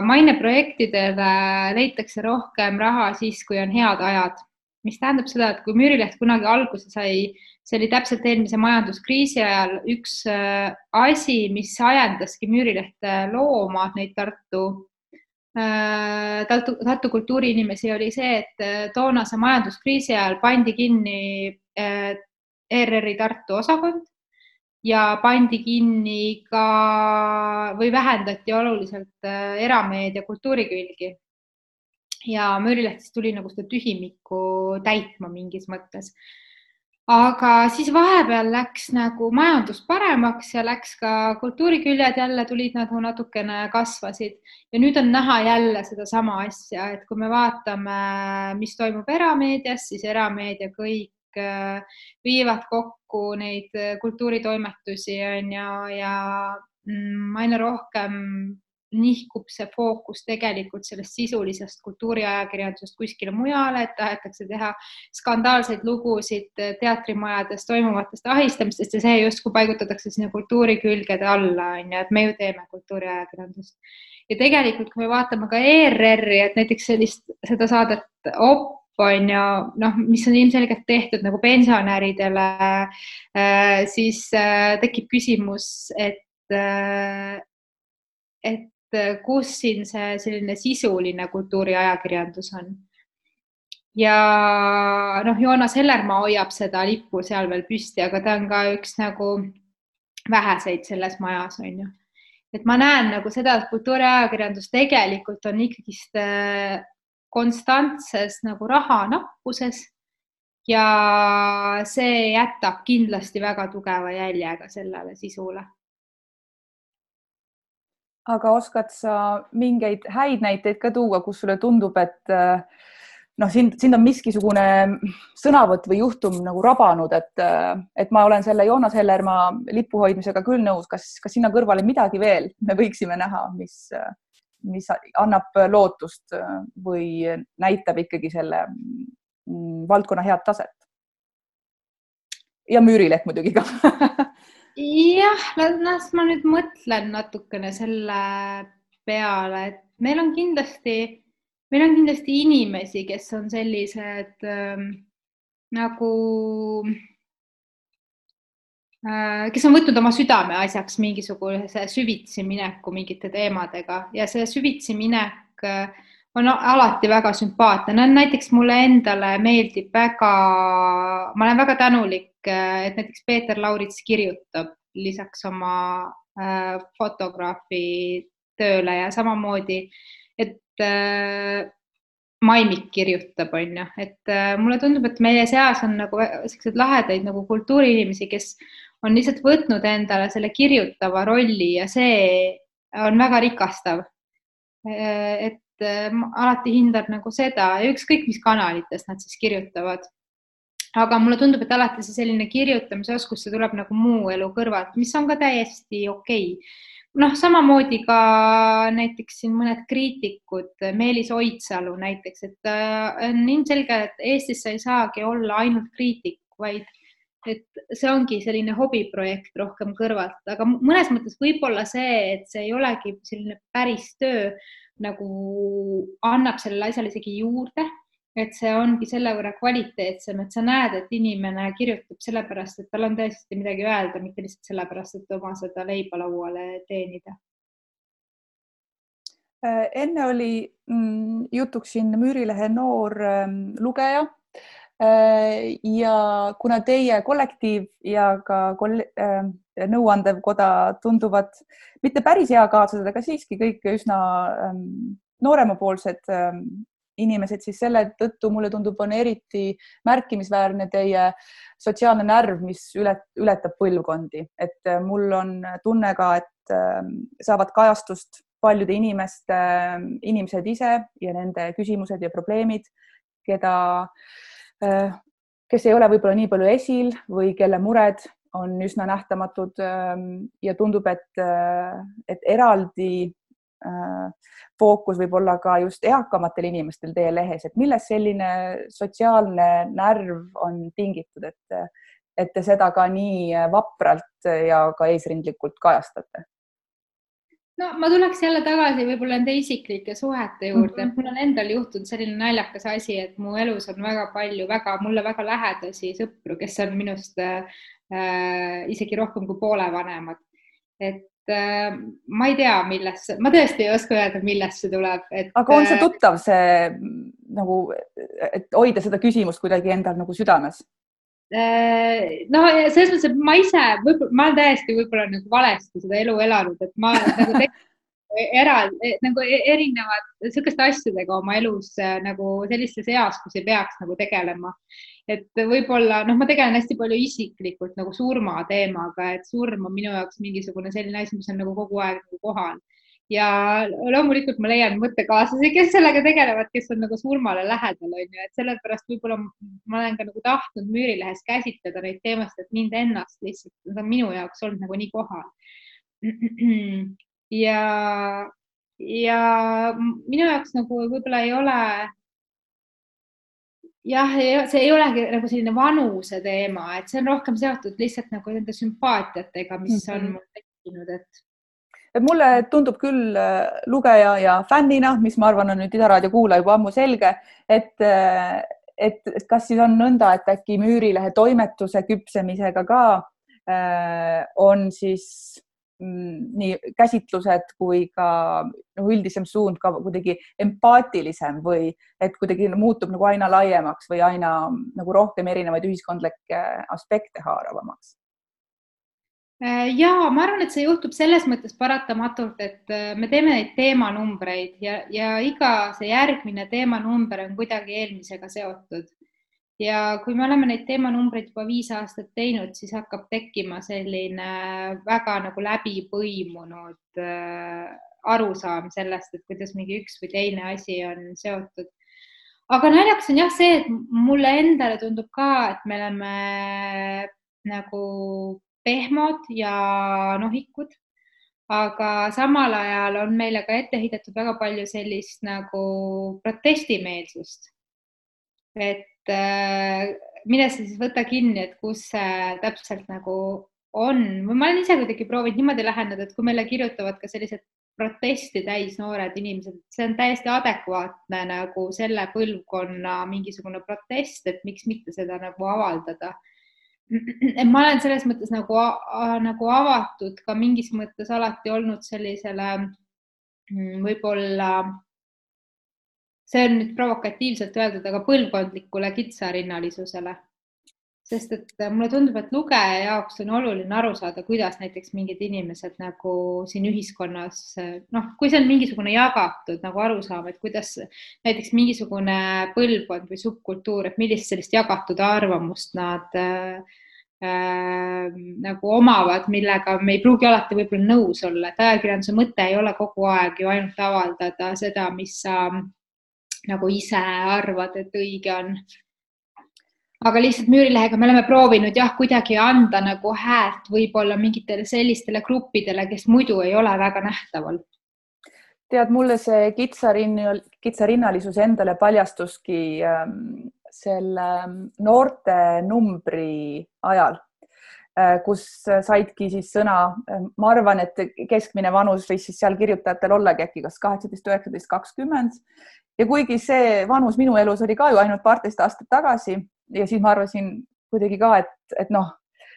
maineprojektidele leitakse rohkem raha siis, kui on head ajad mis tähendab seda, et kui Müürileht kunagi alguse sai, see oli täpselt eelmise majanduskriisi ajal üks äh, asi, mis ajendaski Müürilehte looma neid Tartu, äh, Tartu, Tartu kultuuriinimesi, oli see, et äh, toonase majanduskriisi ajal pandi kinni ERR-i Tartu osakond ja pandi kinni ka või vähendati oluliselt erameedia kultuurikülgi ja Müürileht siis tuli nagu seda tühimikku täitma mingis mõttes. aga siis vahepeal läks nagu majandus paremaks ja läks ka kultuuriküljed jälle tulid nagu natukene kasvasid ja nüüd on näha jälle sedasama asja, et kui me vaatame, mis toimub erameedias, siis erameedia kõik äh, viivad kokku neid kultuuritoimetusi on ju ja mm, aina rohkem nihkub see fookus tegelikult sellest sisulisest kultuuriajakirjandusest kuskile mujale, et tahetakse teha skandaalseid lugusid teatrimajades toimuvatest ahistamistest ja see justkui paigutatakse sinna kultuuri külgede alla, on ju, et me ju teeme kultuuriajakirjandust. ja tegelikult, kui me vaatame ka ERR-i, et näiteks sellist, seda saadet Op on ju, noh, mis on ilmselgelt tehtud nagu pensionäridele, äh, siis äh, tekib küsimus, et, äh, et et kus siin see selline sisuline kultuuriajakirjandus on. ja noh, Joonas Hellermaa hoiab seda lippu seal veel püsti, aga ta on ka üks nagu väheseid selles majas, on ju. et ma näen nagu seda, et kultuuriajakirjandus tegelikult on ikkagist äh, konstantses nagu rahanappuses ja see jätab kindlasti väga tugeva jälje ka sellele sisule aga oskad sa mingeid häid näiteid ka tuua, kus sulle tundub, et äh, noh, sind, sind on miskisugune sõnavõtt või juhtum nagu rabanud, et, äh, et ma olen selle Joonas Hellermaa lipu hoidmisega küll nõus, kas, kas sinna kõrvale midagi veel me võiksime näha, mis, mis annab lootust või näitab ikkagi selle mm, valdkonna head taset? ja Müürileht muidugi ka jah, las ma nüüd mõtlen natukene selle peale, et meil on kindlasti, meil on kindlasti inimesi, kes on sellised ähm, nagu äh,, kes on võtnud oma südameasjaks mingisuguse süvitsi mineku mingite teemadega ja see süvitsi minek äh, on alati väga sümpaatne no,. näiteks mulle endale meeldib väga, ma olen väga tänulik et näiteks Peeter Laurits kirjutab lisaks oma äh, fotograafi tööle ja samamoodi, et äh, Maimik kirjutab, on ju, et äh, mulle tundub, et meie seas on nagu selliseid lahedaid nagu kultuuriinimesi, kes on lihtsalt võtnud endale selle kirjutava rolli ja see on väga rikastav. Äh, et äh, alati hindab nagu seda ükskõik, mis kanalites nad siis kirjutavad aga mulle tundub, et alati see selline kirjutamise oskus, see tuleb nagu muu elu kõrvalt, mis on ka täiesti okei okay. noh, samamoodi ka näiteks siin mõned kriitikud, Meelis Oidsalu näiteks, et äh, on ilmselge, et Eestis sa ei saagi olla ainult kriitik, vaid et see ongi selline hobiprojekt rohkem kõrvalt, aga mõnes mõttes võib-olla see, et see ei olegi selline päris töö, nagu annab sellele asjale isegi juurde et see ongi selle võrra kvaliteetsem, et sa näed, et inimene kirjutab sellepärast, et tal on tõesti midagi öelda, mitte lihtsalt sellepärast, et oma seda leiba lauale teenida. Äh, enne oli mm, jutuks siin Müürilehe noor ähm, lugeja äh, ja kuna teie kollektiiv ja ka äh, nõuandev koda tunduvad mitte päris eakaaslased, aga siiski kõik üsna ähm, nooremapoolsed ähm, inimesed, siis selle tõttu mulle tundub, on eriti märkimisväärne teie sotsiaalne närv, mis ület, ületab põlvkondi, et äh, mul on tunne ka, et ähm, saavad kajastust paljude inimeste, ähm, inimesed ise ja nende küsimused ja probleemid, keda, äh, kes ei ole võib-olla nii palju esil või kelle mured on üsna nähtamatud ähm, ja tundub, et, äh, et eraldi fookus võib olla ka just eakamatel inimestel teie lehes, et millest selline sotsiaalne närv on tingitud, et, et te seda ka nii vapralt ja ka eesrindlikult kajastate? no ma tuleks jälle tagasi võib-olla nende isiklike suhete juurde mm, -hmm. mul on endal juhtunud selline naljakas asi, et mu elus on väga palju väga, mulle väga lähedasi sõpru, kes on minust äh, isegi rohkem kui poole vanemad. et Äh, ma ei tea, millest, ma tõesti ei oska öelda, millest see tuleb, et. aga on see äh, tuttav, see nagu, et hoida seda küsimust kuidagi endal nagu südames? Äh, no selles mõttes, et ma ise ma olen täiesti võib-olla nagu valesti seda elu elanud, et ma nagu eraldi nagu e-, erinevad sihukeste asjadega oma elus nagu sellises eas, kus ei peaks nagu tegelema. et võib-olla noh, ma tegelen hästi palju isiklikult nagu surmateemaga, et surm on minu jaoks mingisugune selline asi, mis on nagu kogu aeg nagu kohal ja loomulikult ma leian mõttekaaslasi, kes sellega tegelevad, kes on nagu surmale lähedal, on ju, et sellepärast võib-olla ma olen ka nagu tahtnud Müürilehes käsitleda neid teemasid, et mind ennast lihtsalt, nad on minu jaoks olnud nagu nii kohal. ja, ja minu jaoks nagu võib-olla ei ole jah, see ei olegi nagu selline vanuse teema, et see on rohkem seotud lihtsalt nagu nende sümpaatiatega, mis mm -hmm. on mhm. mul tekkinud, et et mulle tundub küll äh, lugeja ja fännina, mis ma arvan, on nüüd Ida Raadio kuulaja juba ammu selge, et, äh, et, et kas siis on nõnda, et äkki Müürilehe toimetuse küpsemisega ka äh, on siis nii käsitlused kui ka noh, üldisem suund ka kuidagi empaatilisem või et kuidagi muutub nagu aina laiemaks või aina nagu rohkem erinevaid ühiskondlikke aspekte haaravamaks Äh, ja ma arvan, et see juhtub selles mõttes paratamatult, et äh, me teeme neid teemanumbreid ja, ja iga see järgmine teemanumber on kuidagi eelmisega seotud. Ja kui me oleme neid teemanumbreid juba viis aastat teinud, siis hakkab tekkima selline väga nagu läbipõimunud äh, arusaam sellest, et kuidas mingi üks või teine asi on seotud aga naljakas on jah see, et mulle endale tundub ka, et me oleme nagu pehmod ja nohikud, aga samal ajal on meile ka ette heidetud väga palju sellist nagu protestimeelsust. et äh, mine sa siis võta kinni, et kus see täpselt nagu on. Või ma olen ise kuidagi proovinud niimoodi läheneda, et kui meile kirjutavad ka sellised protesti täis noored inimesed, see on täiesti adekvaatne nagu selle põlvkonna mingisugune protest, et miks mitte seda nagu avaldada. Et ma olen selles mõttes nagu, nagu avatud ka mingis mõttes alati olnud sellisele mm, võib-olla, see on nüüd provokatiivselt öeldud, aga põlvkondlikule kitsarinnalisusele. sest et mulle tundub, et lugeja jaoks on oluline aru saada, kuidas näiteks mingid inimesed nagu siin ühiskonnas, noh, kui see on mingisugune jagatud nagu arusaam, et kuidas näiteks mingisugune põlvkond või subkultuur, et millist sellist jagatud arvamust nad äh, äh, nagu omavad, millega me ei pruugi alati võib-olla nõus olla, et ajakirjanduse mõte ei ole kogu aeg ju ainult avaldada seda, mis sa nagu ise arvad, et õige on. aga lihtsalt Müürilehega me oleme proovinud jah, kuidagi anda nagu häält võib-olla mingitele sellistele gruppidele, kes muidu ei ole väga nähtaval tead, mulle see kitsarinnal, kitsarinnalisus endale paljastuski ähm, selle noorte numbri ajal, kus saidki siis sõna, äh, ma arvan, et keskmine vanus võis siis seal kirjutajatel ollagi äkki kas kaheksateist, üheksateist, kakskümmend. Ja kuigi see vanus minu elus oli ka ju ainult paarteist aastat tagasi ja siis ma arvasin kuidagi ka, et, et noh,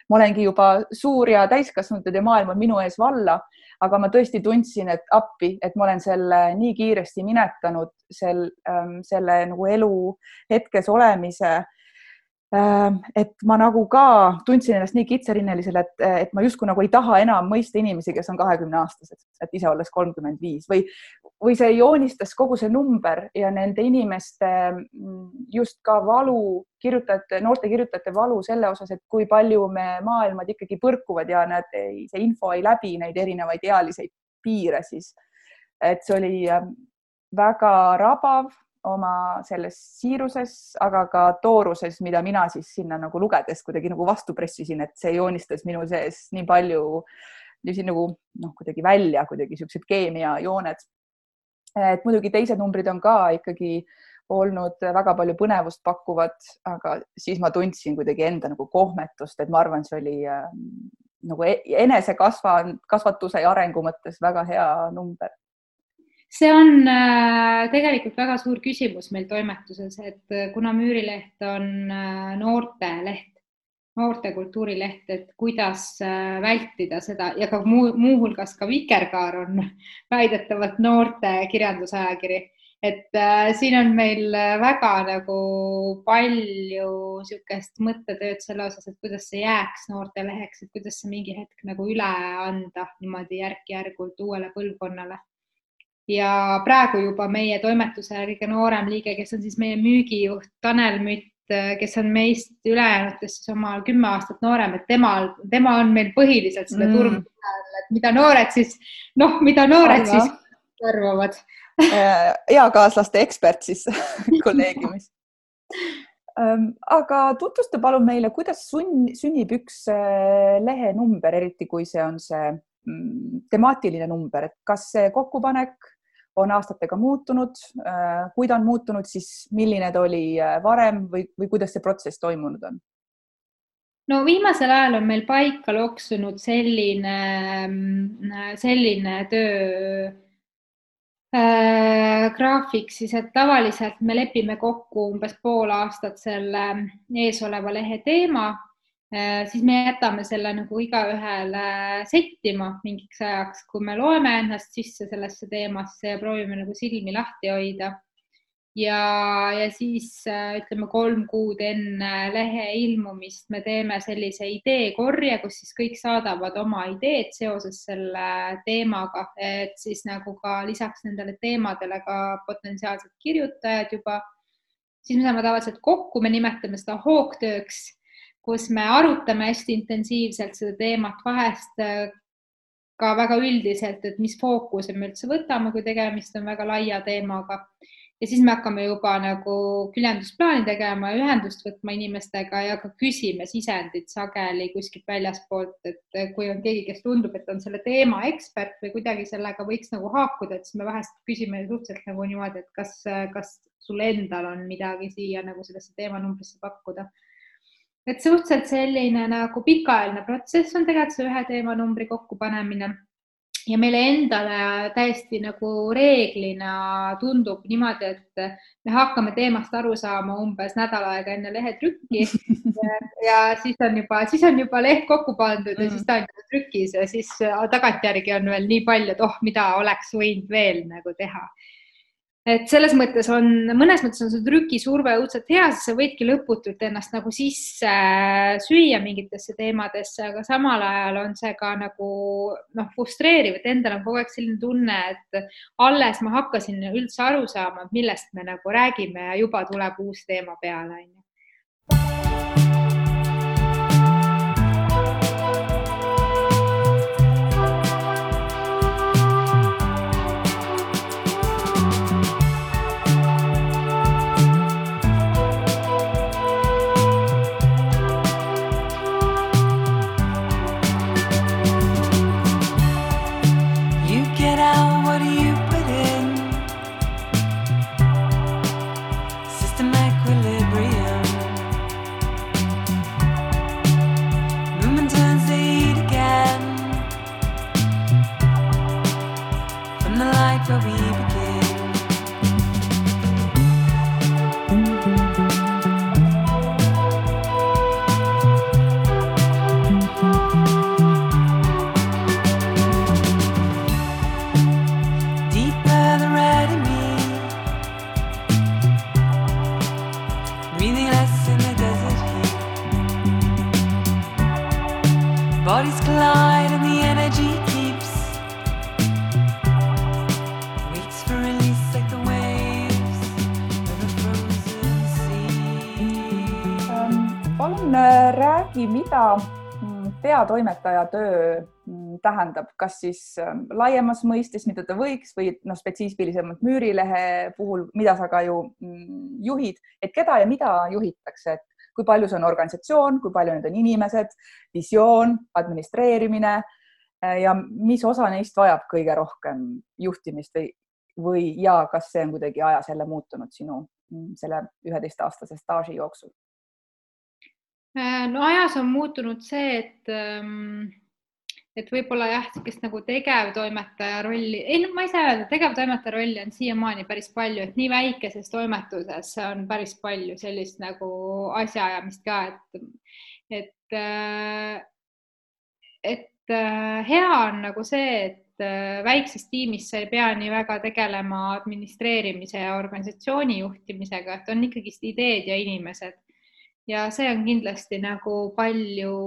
ma olengi juba suur ja täiskasvanute maailm on minu ees valla, aga ma tõesti tundsin, et appi, et ma olen selle nii kiiresti minetanud, sel, ähm, selle nagu elu hetkes olemise Ähm, et ma nagu ka tundsin ennast nii kitsarinnalisel, et, et ma justkui nagu ei taha enam mõista inimesi, kes on kahekümne aastased, et ise olles kolmkümmend viis. Või, või see joonistas kogu see number ja nende inimeste mm, just ka valu, kirjutajate, noorte kirjutajate valu selle osas, et kui palju me maailmad ikkagi põrkuvad ja need, see info ei läbi neid erinevaid ealiseid piire, siis et see oli ähm, väga rabav oma selles siiruses, aga ka tooruses, mida mina siis sinna nagu lugedes kuidagi nagu vastu pressisin, et see joonistas minu sees nii palju siin nagu noh, kuidagi välja kuidagi siuksed keemiajooned. et muidugi teised numbrid on ka ikkagi olnud väga palju põnevust pakkuvad, aga siis ma tundsin kuidagi enda nagu kohmetust, et ma arvan, see oli äh, nagu e-, enesekasva, kasvatuse ja arengu mõttes väga hea number see on äh, tegelikult väga suur küsimus meil toimetuses, et äh, kuna Müürileht on äh, noorteleht, noorte kultuurileht, et kuidas vältida seda ja ka muu, muuhulgas ka Vikerkaar on väidetavalt noorte kirjandusajakiri, et äh, siin on meil väga nagu palju niisugust mõttetööd selle osas, et kuidas see jääks noorteleheks, et kuidas see mingi hetk nagu üle anda niimoodi järk-järgult uuele põlvkonnale ja praegu juba meie toimetuse kõige noorem liige, kes on siis meie müügijuht Tanel Mütt, kes on meist ülejäänutest siis omal kümme aastat noorem, et temal, tema on meil põhiliselt selle mm. turgu peal, et mida noored siis, noh, mida noored Arva. siis arvavad äh, eakaaslaste ekspert siis kolleegiumis ähm, aga tutvusta palun meile, kuidas sunn, sünnib üks äh, lehenumber, eriti kui see on see mm, temaatiline number, et kas see kokkupanek on aastatega muutunud. Äh, kui ta on muutunud, siis milline ta oli äh, varem või, või kuidas see protsess toimunud on? no viimasel ajal on meil paika loksunud selline, mm, selline töö äh, graafik siis, et tavaliselt me lepime kokku umbes pool aastat selle eesoleva lehe teema siis me jätame selle nagu igaühele settima mingiks ajaks, kui me loeme ennast sisse sellesse teemasse ja proovime nagu silmi lahti hoida. ja, ja siis äh, ütleme kolm kuud enne lehe ilmumist me teeme sellise ideekorje, kus siis kõik saadavad oma ideed seoses selle teemaga, et siis nagu ka lisaks nendele teemadele ka potentsiaalsed kirjutajad juba. siis me saame tavaliselt kokku, me nimetame seda hoogtööks kus me arutame hästi intensiivselt seda teemat, vahest äh, ka väga üldiselt, et mis fookuse me üldse võtame, kui tegemist on väga laia teemaga. ja siis me hakkame juba nagu küljendusplaani tegema, ühendust võtma inimestega ja ka küsime sisendit sageli kuskilt väljaspoolt, et kui on keegi, kes tundub, et on selle teema ekspert või kuidagi sellega võiks nagu haakuda, et siis me vahest küsime suhteliselt nagu niimoodi, et kas, kas sul endal on midagi siia nagu sellesse teemanumbrisse pakkuda et suhteliselt selline nagu pikaajaline protsess on tegelikult see ühe teemanumbri kokkupanemine ja meile endale täiesti nagu reeglina tundub niimoodi, et me hakkame teemast aru saama umbes nädal aega enne lehetrükki ja, ja siis on juba, siis on juba leht kokku pandud ja mm. siis ta on juba trükis ja siis tagantjärgi on veel nii palju, et oh, mida oleks võinud veel nagu teha et selles mõttes on, mõnes mõttes on see trükisurve õudselt hea, sest sa võidki lõputult ennast nagu sisse äh, süüa mingitesse teemadesse, aga samal ajal on see ka nagu noh, frustreeriv, et endal on kogu aeg selline tunne, et alles ma hakkasin üldse aru saama, millest me nagu räägime ja juba tuleb uus teema peale, onju. Mida mm, peatoimetaja töö mm, tähendab, kas siis ähm, laiemas mõistes, mida ta võiks või noh, spetsiifilisemalt Müürilehe puhul, mida sa ka ju mm, juhid, et keda ja mida juhitakse, et kui palju see on organisatsioon, kui palju need on inimesed, visioon, administreerimine äh, ja mis osa neist vajab kõige rohkem juhtimist või, või ja kas see on kuidagi ajas jälle muutunud sinu selle üheteistaastase staaži jooksul? Äh, no ajas on muutunud see, et ähm, et võib-olla jah, niisugust nagu tegevtoimetaja rolli, ei no ma ei saa öelda, tegevtoimetaja rolli on siiamaani päris palju, et nii väikeses toimetuses on päris palju sellist nagu asjaajamist ka, et, et, äh, et äh, hea on nagu see, et väikses tiimis sa ei pea nii väga tegelema administreerimise ja organisatsiooni juhtimisega, et on ikkagist ideed ja inimesed ja see on kindlasti nagu palju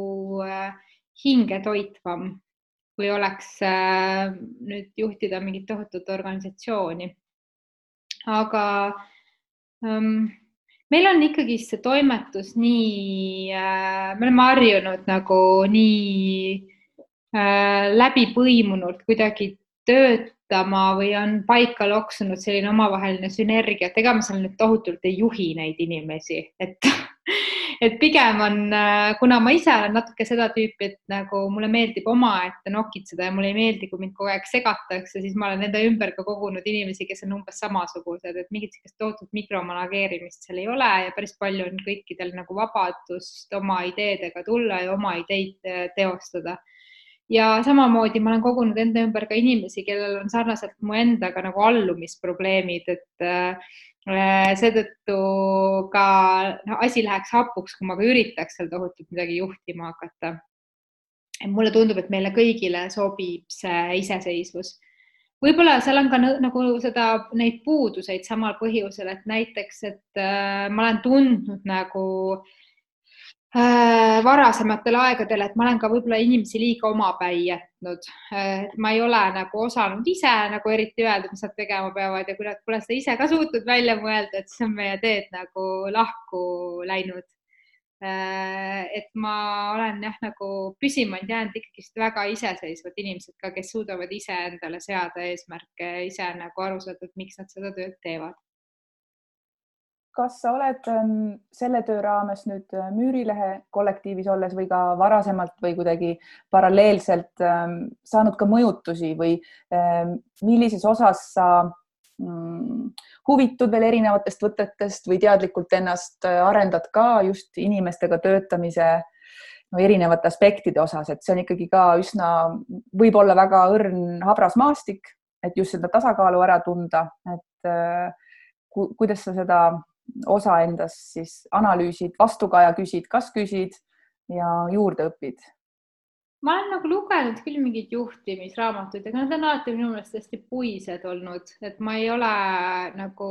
äh, hingetoitvam kui oleks äh, nüüd juhtida mingit tohutut organisatsiooni. aga ähm, meil on ikkagi see toimetus nii äh,, me oleme harjunud nagu nii äh, läbi põimunult kuidagi töötama või on paika loksunud selline omavaheline sünergia, et ega ma seal nüüd tohutult ei juhi neid inimesi, et et pigem on, äh, kuna ma ise olen natuke seda tüüpi, et nagu mulle meeldib omaette nokitseda ja mulle ei meeldi, kui mind kogu aeg segatakse, siis ma olen enda ümber ka kogunud inimesi, kes on umbes samasugused, et mingit sellist tohutut mikromanageerimist seal ei ole ja päris palju on kõikidel nagu vabadust oma ideedega tulla ja oma ideid äh, teostada. Ja samamoodi ma olen kogunud enda ümber ka inimesi, kellel on sarnaselt mu endaga nagu allumisprobleemid, et äh, seetõttu ka no, asi läheks hapuks, kui ma ka üritaks seal tohutult midagi juhtima hakata. mulle tundub, et meile kõigile sobib see iseseisvus. võib-olla seal on ka nagu seda, neid puuduseid samal põhjusel, et näiteks, et äh, ma olen tundnud nagu äh, Äh, varasematel aegadel, et ma olen ka võib-olla inimesi liiga omapäi jätnud. Äh, ma ei ole nagu osanud ise nagu eriti öelda, mis nad tegema peavad ja kui nad pole seda ise ka suutnud välja mõelda, et siis on meie teed nagu lahku läinud. Äh, et ma olen jah, nagu püsima jäänud ikkagist väga iseseisvad inimesed ka, kes suudavad ise endale seada eesmärke, ise nagu aru saada, et miks nad seda tööd teevad kas sa oled ähm, selle töö raames nüüd äh, Müürilehe kollektiivis olles või ka varasemalt või kuidagi paralleelselt ähm, saanud ka mõjutusi või ähm, millises osas sa mm, huvitud veel erinevatest võtetest või teadlikult ennast äh, arendad ka just inimestega töötamise no, erinevate aspektide osas, et see on ikkagi ka üsna, võib-olla väga õrn habras maastik, et just seda tasakaalu ära tunda, et äh, ku, kuidas sa seda osa endast siis analüüsid, vastukaja küsid, kas küsid ja juurde õpid? ma olen nagu lugenud küll mingeid juhtimisraamatuid, aga nad on alati minu meelest hästi puised olnud, et ma ei ole nagu,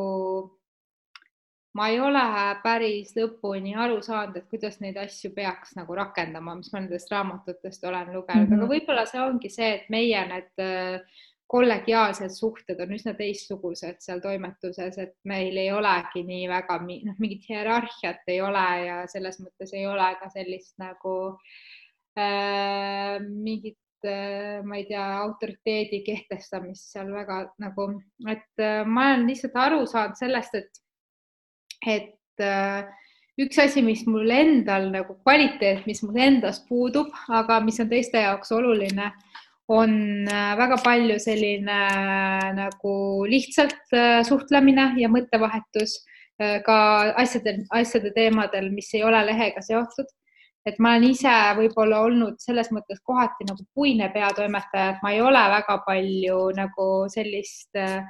ma ei ole päris lõpuni aru saanud, et kuidas neid asju peaks nagu rakendama, mis ma nendest raamatutest olen lugenud mm, -hmm. aga võib-olla see ongi see, et meie need äh, kollegiaalsed suhted on üsna teistsugused seal toimetuses, et meil ei olegi nii väga noh, mingit hierarhiat ei ole ja selles mõttes ei ole ka sellist nagu äh, mingit äh, ma ei tea, autoriteedi kehtestamist seal väga nagu, et äh, ma olen lihtsalt aru saanud sellest, et, et äh, üks asi, mis mul endal nagu kvaliteet, mis mul endas puudub, aga mis on teiste jaoks oluline on äh, väga palju selline äh, nagu lihtsalt äh, suhtlemine ja mõttevahetus ka asjade, asjade teemadel, mis ei ole lehega seotud. et ma olen ise võib-olla olnud selles mõttes kohati nagu puine peatoimetaja, et ma ei ole väga palju nagu sellist äh,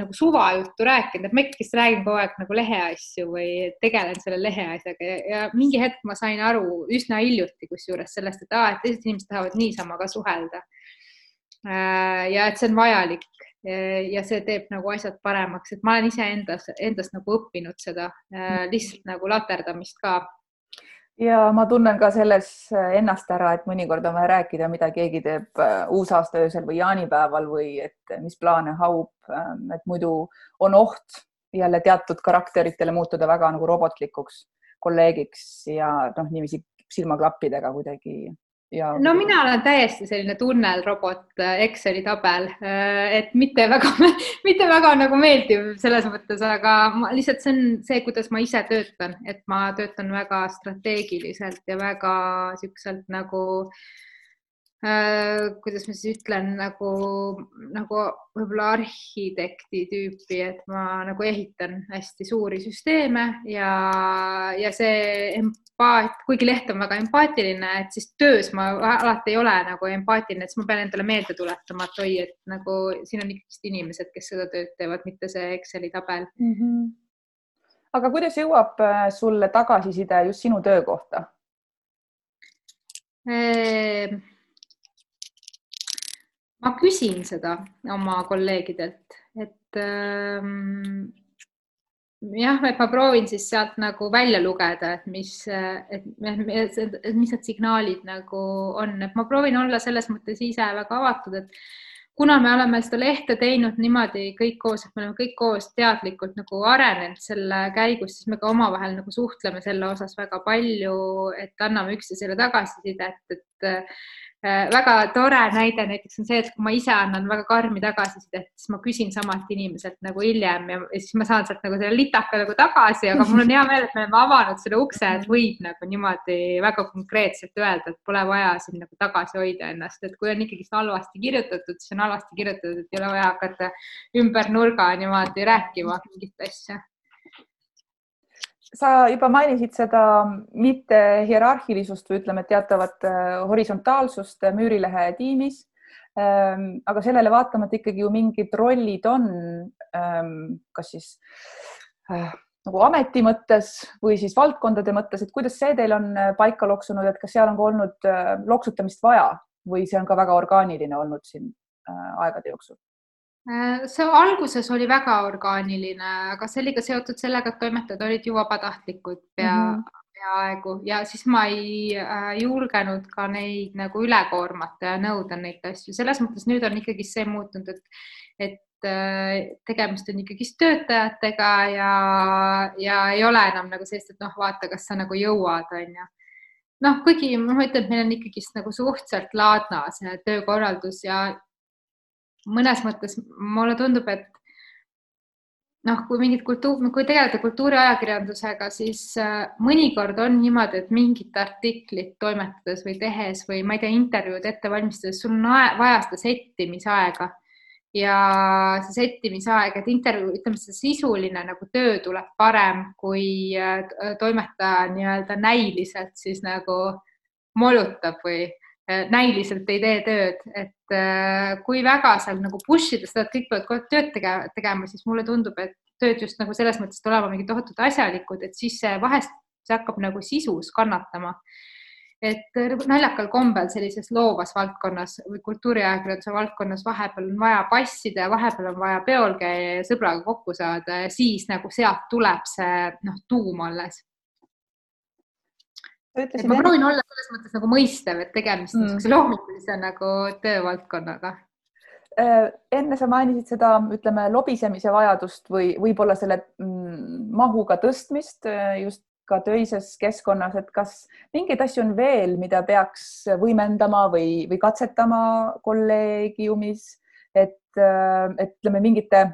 nagu suvajuttu rääkinud, et ma ikkagist räägin kogu aeg nagu leheasju või tegelen selle leheasjaga. Ja, ja mingi hetk ma sain aru üsna hiljuti kusjuures sellest, et aa, et teised inimesed tahavad niisama ka suhelda. Äh, ja et see on vajalik. Ja see teeb nagu asjad paremaks, et ma olen iseendas, endast nagu õppinud seda äh, lihtsalt nagu laterdamist ka ja ma tunnen ka selles äh, ennast ära, et mõnikord on vaja rääkida, mida keegi teeb äh, uusaasta öösel või jaanipäeval või et äh, mis plaane haub, ähm, et muidu on oht jälle teatud karakteritele muutuda väga nagu robotlikuks kolleegiks ja noh, niiviisi silmaklappidega kuidagi ja. no mina olen täiesti selline tunnelrobot, äh, Exceli tabel, äh, et mitte väga, mitte väga nagu meeldiv selles mõttes, aga ma, lihtsalt see on see, kuidas ma ise töötan, et ma töötan väga strateegiliselt ja väga siukselt nagu äh, kuidas ma siis ütlen nagu, nagu võib-olla arhitekti tüüpi, et ma nagu ehitan hästi suuri süsteeme ja, ja see empaat, kuigi leht on väga empaatiline, et siis töös ma alati ei ole nagu empaatiline, et siis ma pean endale meelde tuletama, et oi, et nagu siin on ikkagist inimesed, kes seda tööd teevad, mitte see Exceli tabel mm. -hmm. aga kuidas jõuab äh, sulle tagasiside just sinu töö kohta ehm,? Ma küsin seda oma kolleegidelt, et ähm, jah, et ma proovin siis sealt nagu välja lugeda, et mis, et mis need signaalid nagu on, et ma proovin olla selles mõttes ise väga avatud, et kuna me oleme seda lehte teinud niimoodi kõik koos, et me oleme kõik koos teadlikult nagu arenenud selle käigus, siis me ka omavahel nagu suhtleme selle osas väga palju, et anname üksteisele tagasisidet, et Äh, väga tore näide näiteks on see, et kui ma ise annan väga karmi tagasisidet, siis ma küsin samalt inimeselt nagu hiljem ja, ja siis ma saan sealt nagu selle litaka nagu tagasi, aga mul on hea meel, et me oleme avanud selle ukse, et võib nagu niimoodi väga konkreetselt öelda, et pole vaja siin nagu tagasi hoida ennast, et kui on ikkagist halvasti kirjutatud, siis on halvasti kirjutatud, et ei ole vaja hakata ümber nurga niimoodi rääkima mingit asja sa juba mainisid seda mitte hierarhilisust või ütleme, teatavat äh, horisontaalsust Müürilehe tiimis. Ähm, aga sellele vaatamata ikkagi ju mingid rollid on, ähm, kas siis äh, nagu ameti mõttes või siis valdkondade mõttes, et kuidas see teil on äh, paika loksunud, et kas seal on ka olnud loksutamist vaja või see on ka väga orgaaniline olnud siin aegade jooksul? Äh, see alguses oli väga orgaaniline, aga see oli ka seotud sellega, et toimetajad olid ju vabatahtlikud pea mm, -hmm. peaaegu ja siis ma ei äh, julgenud ka neid nagu üle koormata ja nõuda neid asju. selles mõttes nüüd on ikkagi see muutunud, et, et äh, tegemist on ikkagist töötajatega ja, ja ei ole enam nagu sellist, et noh, vaata, kas sa nagu jõuad, onju noh, kuigi ma ütlen, et meil on ikkagist nagu suhteliselt laadna see töökorraldus ja mõnes mõttes mulle tundub, et noh, kui mingit kultuur, kui tegeleda kultuuriajakirjandusega, siis äh, mõnikord on niimoodi, et mingit artiklit toimetades või tehes või ma ei tea, intervjuud ette valmistades, sul on vaja seda settimisaega. Ja see settimisaeg, et intervjuu, ütleme, see sisuline nagu töö tuleb parem, kui äh, toimetaja nii-öelda näiliselt siis nagu molutab või näiliselt ei tee tööd, et äh, kui väga seal nagu push ida seda, et kõik peavad kogu aeg tööd tegema, tegema, siis mulle tundub, et tööd just nagu selles mõttes olema mingid tohutud asjalikud, et siis vahest, see hakkab nagu sisus kannatama. et äh, naljakal kombel sellises loovas valdkonnas või kultuuriajakirjanduse valdkonnas vahepeal on vaja passida ja vahepeal on vaja peol käia ja sõbraga kokku saada ja siis nagu sealt tuleb see noh, tuum alles et ma proovin olla selles mõttes nagu mõistev, et tegemist on mm. loomingulise nagu töövaldkonnaga. Äh, enne sa mainisid seda, ütleme, lobisemise vajadust või võib-olla selle mm, mahuga tõstmist äh, just ka töises keskkonnas, et kas mingeid asju on veel, mida peaks võimendama või, või katsetama kolleegiumis, et, äh, et ütleme, mingite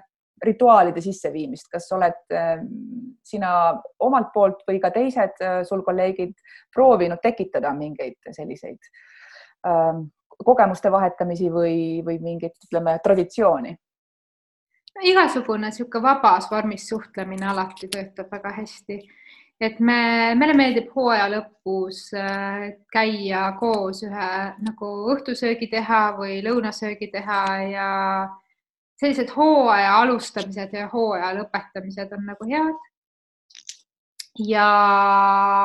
rituaalide sisseviimist, kas oled ähm, sina omalt poolt või ka teised äh, sul kolleegid proovinud tekitada mingeid selliseid ähm, kogemuste vahetamisi või, või mingit, ütleme, traditsiooni? igasugune niisugune vabas vormis suhtlemine alati töötab väga hästi et me, meile meeldib hooaja lõpus äh, käia koos ühe nagu õhtusöögi teha või lõunasöögi teha ja sellised hooaja alustamised ja hooaja lõpetamised on nagu head. ja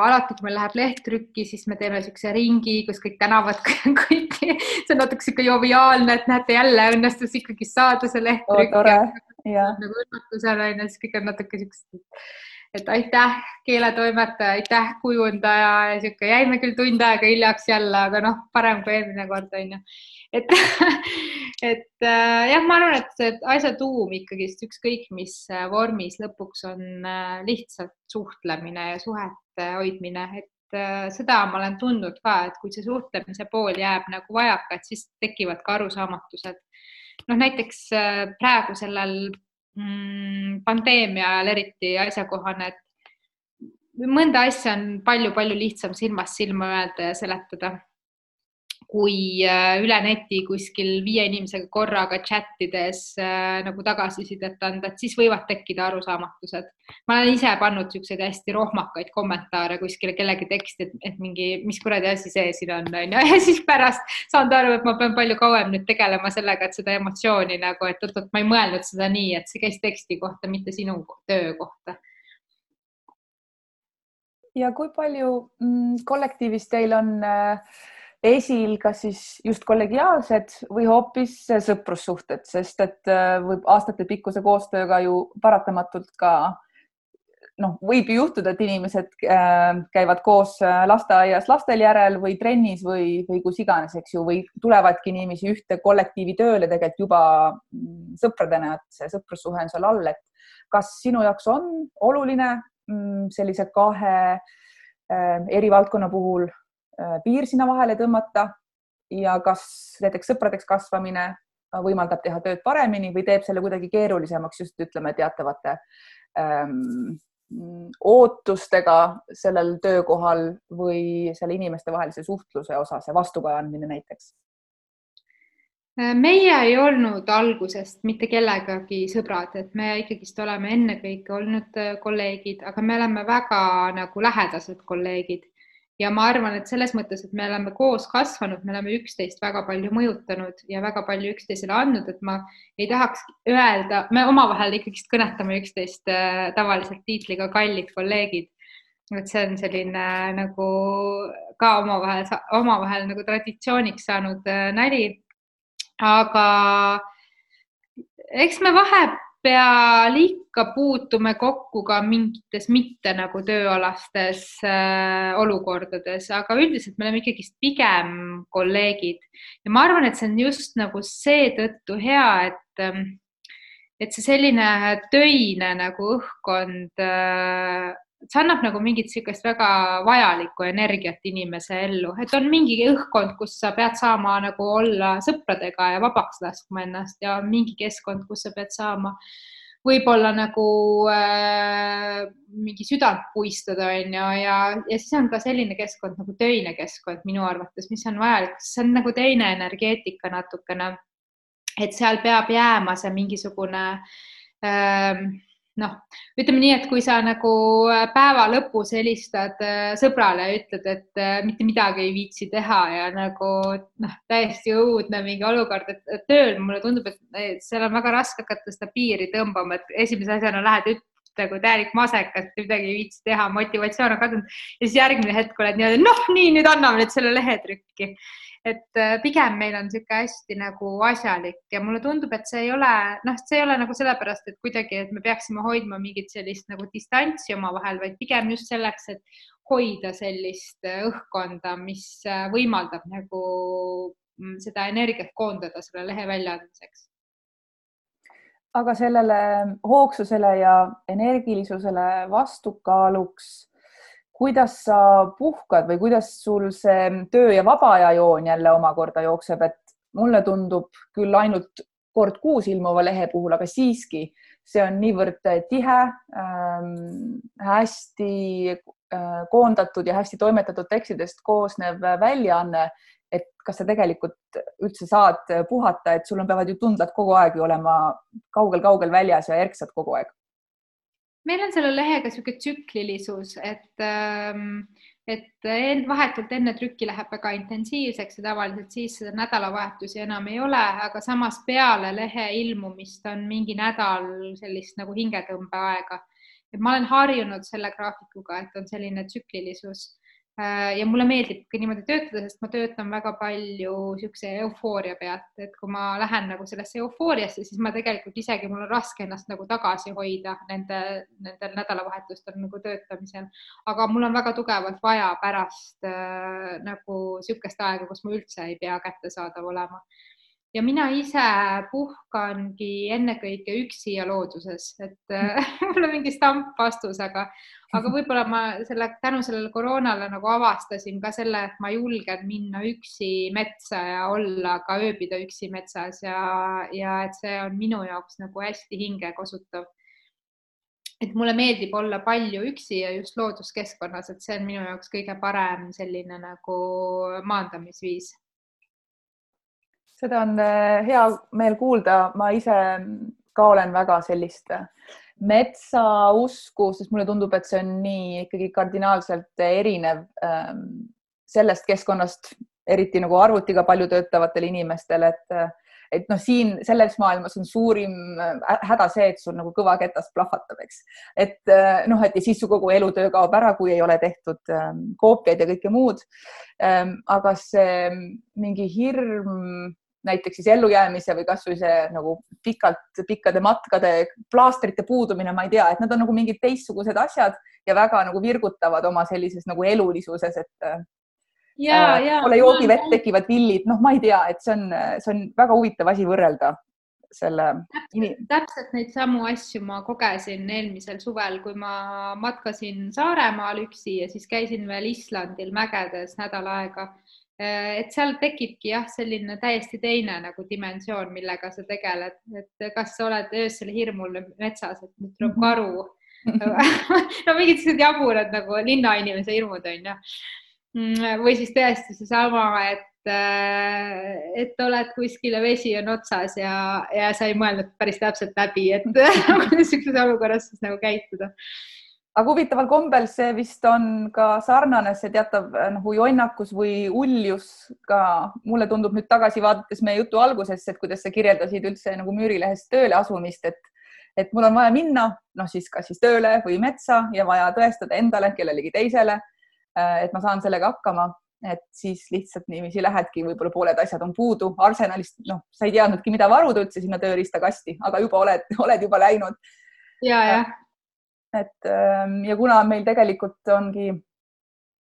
alati, kui meil läheb leht trükki, siis me teeme niisuguse ringi, kus kõik tänavad kõiki, see on natuke niisugune joviaalne, et näete, jälle õnnestus ikkagi saada see leht trükki. nagu üllatusena on ju, siis kõik on natuke niisugused et aitäh, keeletoimetaja, aitäh, kujundaja. Ja sihuke, jäime küll tund aega hiljaks jälle, aga noh, parem kui eelmine kord on ju et et äh, jah, ma arvan, et see asja tuum ikkagist ükskõik mis äh, vormis lõpuks on äh, lihtsalt suhtlemine ja suhete hoidmine, et seda ma olen tundnud ka, et kui see suhtlemise pool jääb nagu vajaka, et siis tekivad ka arusaamatused. noh, näiteks praegu sellel mm, pandeemia ajal eriti asjakohane, et mõnda asja on palju-palju lihtsam silmast silma öelda ja seletada kui äh, üle neti kuskil viie inimesega korraga chat ides äh, nagu tagasisidet anda, et siis võivad tekkida arusaamatused. ma olen ise pannud niisuguseid hästi rohmakaid kommentaare kuskile kellegi teksti, et, et mingi, mis kuradi asi see siin on, onju, ja siis pärast saanud aru, et ma pean palju kauem nüüd tegelema sellega, et seda emotsiooni nagu, et oot-oot, ma ei mõelnud seda nii, et see käis teksti kohta, mitte sinu töö kohta ja kui palju mm, kollektiivis teil on äh, esil kas siis just kollegiaalsed või hoopis sõprussuhted, sest et äh, võib aastatepikkuse koostööga ju paratamatult ka noh, võib ju juhtuda, et inimesed äh, käivad koos äh, lasteaias lastel järel või trennis või, või kus iganes, eks ju, või tulevadki niiviisi ühte kollektiivi tööle tegelikult juba mm, sõpradena, et see sõprussuhe on seal all, et kas sinu jaoks on oluline mm, sellise kahe eri valdkonna puhul piir sinna vahele tõmmata ja kas näiteks sõpradeks kasvamine võimaldab teha tööd paremini või teeb selle kuidagi keerulisemaks just ütleme teatavate ähm, ootustega sellel töökohal või selle inimestevahelise suhtluse osas ja vastukaja andmine näiteks? meie ei olnud algusest mitte kellegagi sõbrad, et me ikkagist oleme ennekõike olnud kolleegid, aga me oleme väga nagu lähedased kolleegid ja ma arvan, et selles mõttes, et me oleme koos kasvanud, me oleme üksteist väga palju mõjutanud ja väga palju üksteisele andnud, et ma ei tahaks öelda, me omavahel ikkagist kõnetame üksteist äh, tavaliselt tiitliga kallid kolleegid. et see on selline äh, nagu ka omavahel, omavahel nagu traditsiooniks saanud äh, nali. aga eks me vahe peal ikka puutume kokku ka mingites mitte nagu tööalastes äh, olukordades, aga üldiselt me oleme ikkagist pigem kolleegid. Ja ma arvan, et see on just nagu seetõttu hea, et ähm, et see selline töine nagu õhkkond äh, see annab nagu mingit niisugust väga vajalikku energiat inimese ellu, et on mingi õhkkond, kus sa pead saama nagu olla sõpradega ja vabaks laskma ennast ja mingi keskkond, kus sa pead saama võib-olla nagu äh, mingi südant puistada, on ju, ja, ja siis on ka selline keskkond nagu töine keskkond minu arvates, mis on vajalik, see on nagu teine energeetika natukene. et seal peab jääma see mingisugune äh, noh, ütleme nii, et kui sa nagu äh, päeva lõpus helistad äh, sõbrale ja ütled, et äh, mitte midagi ei viitsi teha ja nagu noh, täiesti õudne mingi olukord, et tööl mulle tundub, et seal on väga raske hakata seda piiri tõmbama, et esimese asjana lähed nagu täielik masekas, midagi ei viitsi teha, motivatsioon on kadunud. Ja siis järgmine hetk oled niimoodi, noh, nii nüüd anname nüüd selle lehetrükki et äh, pigem meil on niisugune hästi nagu asjalik ja mulle tundub, et see ei ole, noh, see ei ole nagu sellepärast, et kuidagi, et me peaksime hoidma mingit sellist nagu distantsi omavahel, vaid pigem just selleks, et hoida sellist äh, õhkkonda, mis äh, võimaldab nagu mm, seda energiat koondada selle lehe väljaandmiseks aga sellele hoogsusele ja energilisusele vastukaaluks kuidas sa puhkad või kuidas sul see töö ja vaba aja joon jälle omakorda jookseb, et mulle tundub küll ainult kord kuus ilmuva lehe puhul, aga siiski see on niivõrd tihe ähm,, hästi äh, koondatud ja hästi toimetatud tekstidest koosnev väljaanne, et kas sa tegelikult üldse saad puhata, et sul on, peavad ju tundlad kogu aeg ju olema kaugel-kaugel väljas ja erksad kogu aeg meil on selle lehega niisugune tsüklilisus, et, ähm, et vahetult enne trükki läheb väga intensiivseks ja tavaliselt siis seda nädalavahetusi enam ei ole, aga samas peale lehe ilmumist on mingi nädal sellist nagu hingetõmbeaega. et ma olen harjunud selle graafikuga, et on selline tsüklilisus Äh, ja mulle meeldib ka niimoodi töötada, sest ma töötan väga palju niisuguse eufooria pealt, et kui ma lähen nagu sellesse eufooriasse, siis ma tegelikult isegi, mul on raske ennast nagu tagasi hoida nende, nendel nädalavahetustel nagu töötamisel. aga mul on väga tugevalt vaja pärast äh, nagu niisugust aega, kus ma üldse ei pea kättesaadav olema ja mina ise puhkangi ennekõike üksi ja looduses, et äh, mul on mingi stampvastus, aga, aga võib-olla ma selle tänu sellele koroonale nagu avastasin ka selle, et ma julgen minna üksi metsa ja olla ka ööbida üksi metsas ja, ja et see on minu jaoks nagu hästi hingekosutav. et mulle meeldib olla palju üksi ja just looduskeskkonnas, et see on minu jaoks kõige parem selline nagu maandamisviis seda on äh, hea meel kuulda, ma ise ka olen väga sellist äh, metsausku, sest mulle tundub, et see on nii ikkagi kardinaalselt erinev ähm, sellest keskkonnast, eriti nagu arvutiga palju töötavatel inimestel, et äh, et noh, siin selles maailmas on suurim häda see, et sul nagu kõva ketas plahvatab, eks. et noh, et ja siis su kogu elutöö kaob ära, kui ei ole tehtud ähm, koopiaid ja kõike muud ähm,. aga see mingi hirm näiteks siis ellujäämise või kasvõi see nagu pikalt pikkade matkade plaastrite puudumine, ma ei tea, et nad on nagu mingid teistsugused asjad ja väga nagu virgutavad oma sellises nagu elulisuses, et ja, ja pole joogivett, tekivad villid, noh, ma ei tea, et see on, see on väga huvitav asi võrrelda selle. täpselt neid samu asju ma kogesin eelmisel suvel, kui ma matkasin Saaremaal üksi ja siis käisin veel Islandil mägedes nädal aega. Et seal tekibki jah, selline täiesti teine nagu dimensioon, millega sa tegeled, et kas sa oled öösel hirmul metsas, et nüüd tuleb mhm. karu no mingid sellised jaburad nagu linnainimese hirmud on ju. Mm, või siis tõesti seesama, et Äh, et oled kuskil ja vesi on otsas ja, ja sa ei mõelnud päris täpselt läbi, et niisuguses olukorras siis nagu käituda. Aga huvitaval kombel see vist on ka sarnane, see teatav nagu jonnakus või uljus ka mulle tundub nüüd tagasi vaadates meie jutu algusesse, et kuidas sa kirjeldasid üldse nagu Müürilehest tööle asumist, et et mul on vaja minna, noh siis kas siis tööle või metsa ja vaja tõestada endale, kellelegi teisele, äh, et ma saan sellega hakkama et siis lihtsalt niiviisi lähedki, võib-olla pooled asjad on puudu, arsenalist, noh, sa ei teadnudki, mida varuda üldse sinna tööriistakasti, aga juba oled, oled juba läinud. ja, jah. Et ähm, ja kuna meil tegelikult ongi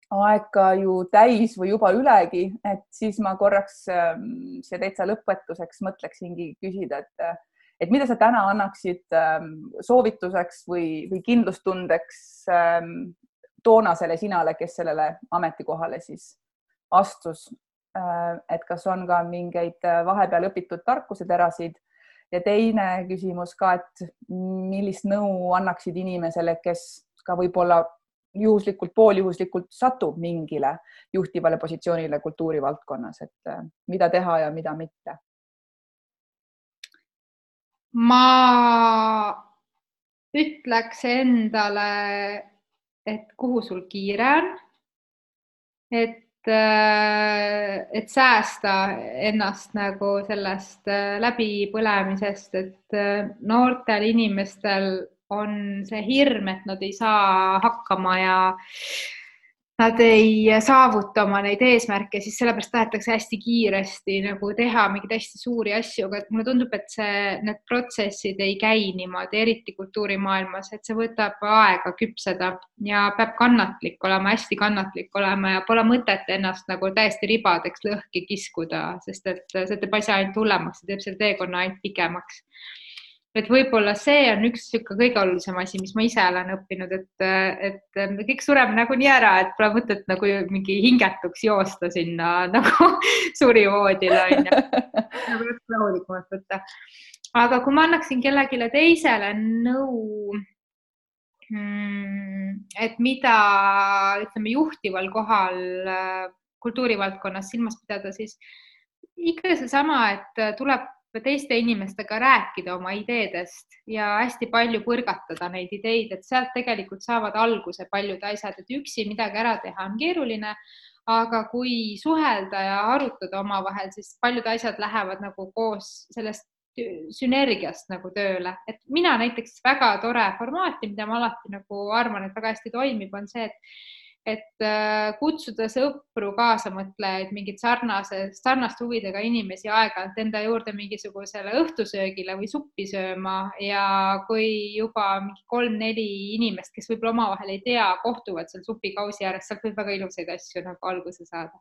aeg ka ju täis või juba ülegi, et siis ma korraks ähm, siia täitsa lõpetuseks mõtleksingi küsida, et et mida sa täna annaksid ähm, soovituseks või, või kindlustundeks toonasele sinale, kes sellele ametikohale siis astus. Äh, et kas on ka mingeid äh, vahepeal õpitud tarkuseterasid ja teine küsimus ka, et millist nõu annaksid inimesele, kes ka võib-olla juhuslikult, pooljuhuslikult satub mingile juhtivale positsioonile kultuurivaldkonnas, et äh, mida teha ja mida mitte? ma ütleks endale et kuhu sul kiire on. et, et säästa ennast nagu sellest äh, läbipõlemisest, et äh, noortel inimestel on see hirm, et nad ei saa hakkama ja nad ei saavuta oma neid eesmärke, siis sellepärast tahetakse hästi kiiresti nagu teha mingeid hästi suuri asju, aga mulle tundub, et see, need protsessid ei käi niimoodi, eriti kultuurimaailmas, et see võtab aega küpseda ja peab kannatlik olema, hästi kannatlik olema ja pole mõtet ennast nagu täiesti ribadeks lõhki kiskuda, sest et see teeb asja ainult hullemaks, see teeb selle teekonna ainult pikemaks et võib-olla see on üks niisugune kõige olulisem asi, mis ma ise olen õppinud, et, et kõik sureme nagunii ära, et pole mõtet nagu mingi hingetuks joosta sinna nagu surivoodile onju. nagu rahulikumalt võtta. aga kui ma annaksin kellelegi teisele nõu, mm, et mida ütleme juhtival kohal kultuurivaldkonnas silmas pidada, siis ikka seesama, et tuleb teiste inimestega rääkida oma ideedest ja hästi palju põrgatada neid ideid, et sealt tegelikult saavad alguse paljud asjad, et üksi midagi ära teha on keeruline, aga kui suhelda ja arutada omavahel, siis paljud asjad lähevad nagu koos sellest sünergiast nagu tööle, et mina näiteks väga tore formaati, mida ma alati nagu arvan, et väga hästi toimib, on see, et et äh, kutsuda sõpru, kaasamõtlejaid, mingeid sarnase, sarnaste huvidega inimesi aeg-ajalt enda juurde mingisugusele õhtusöögile või suppi sööma ja kui juba mingi kolm-neli inimest, kes võib-olla omavahel ei tea, kohtuvad seal supikausi ääres, sealt võib väga ilusaid asju nagu alguse saada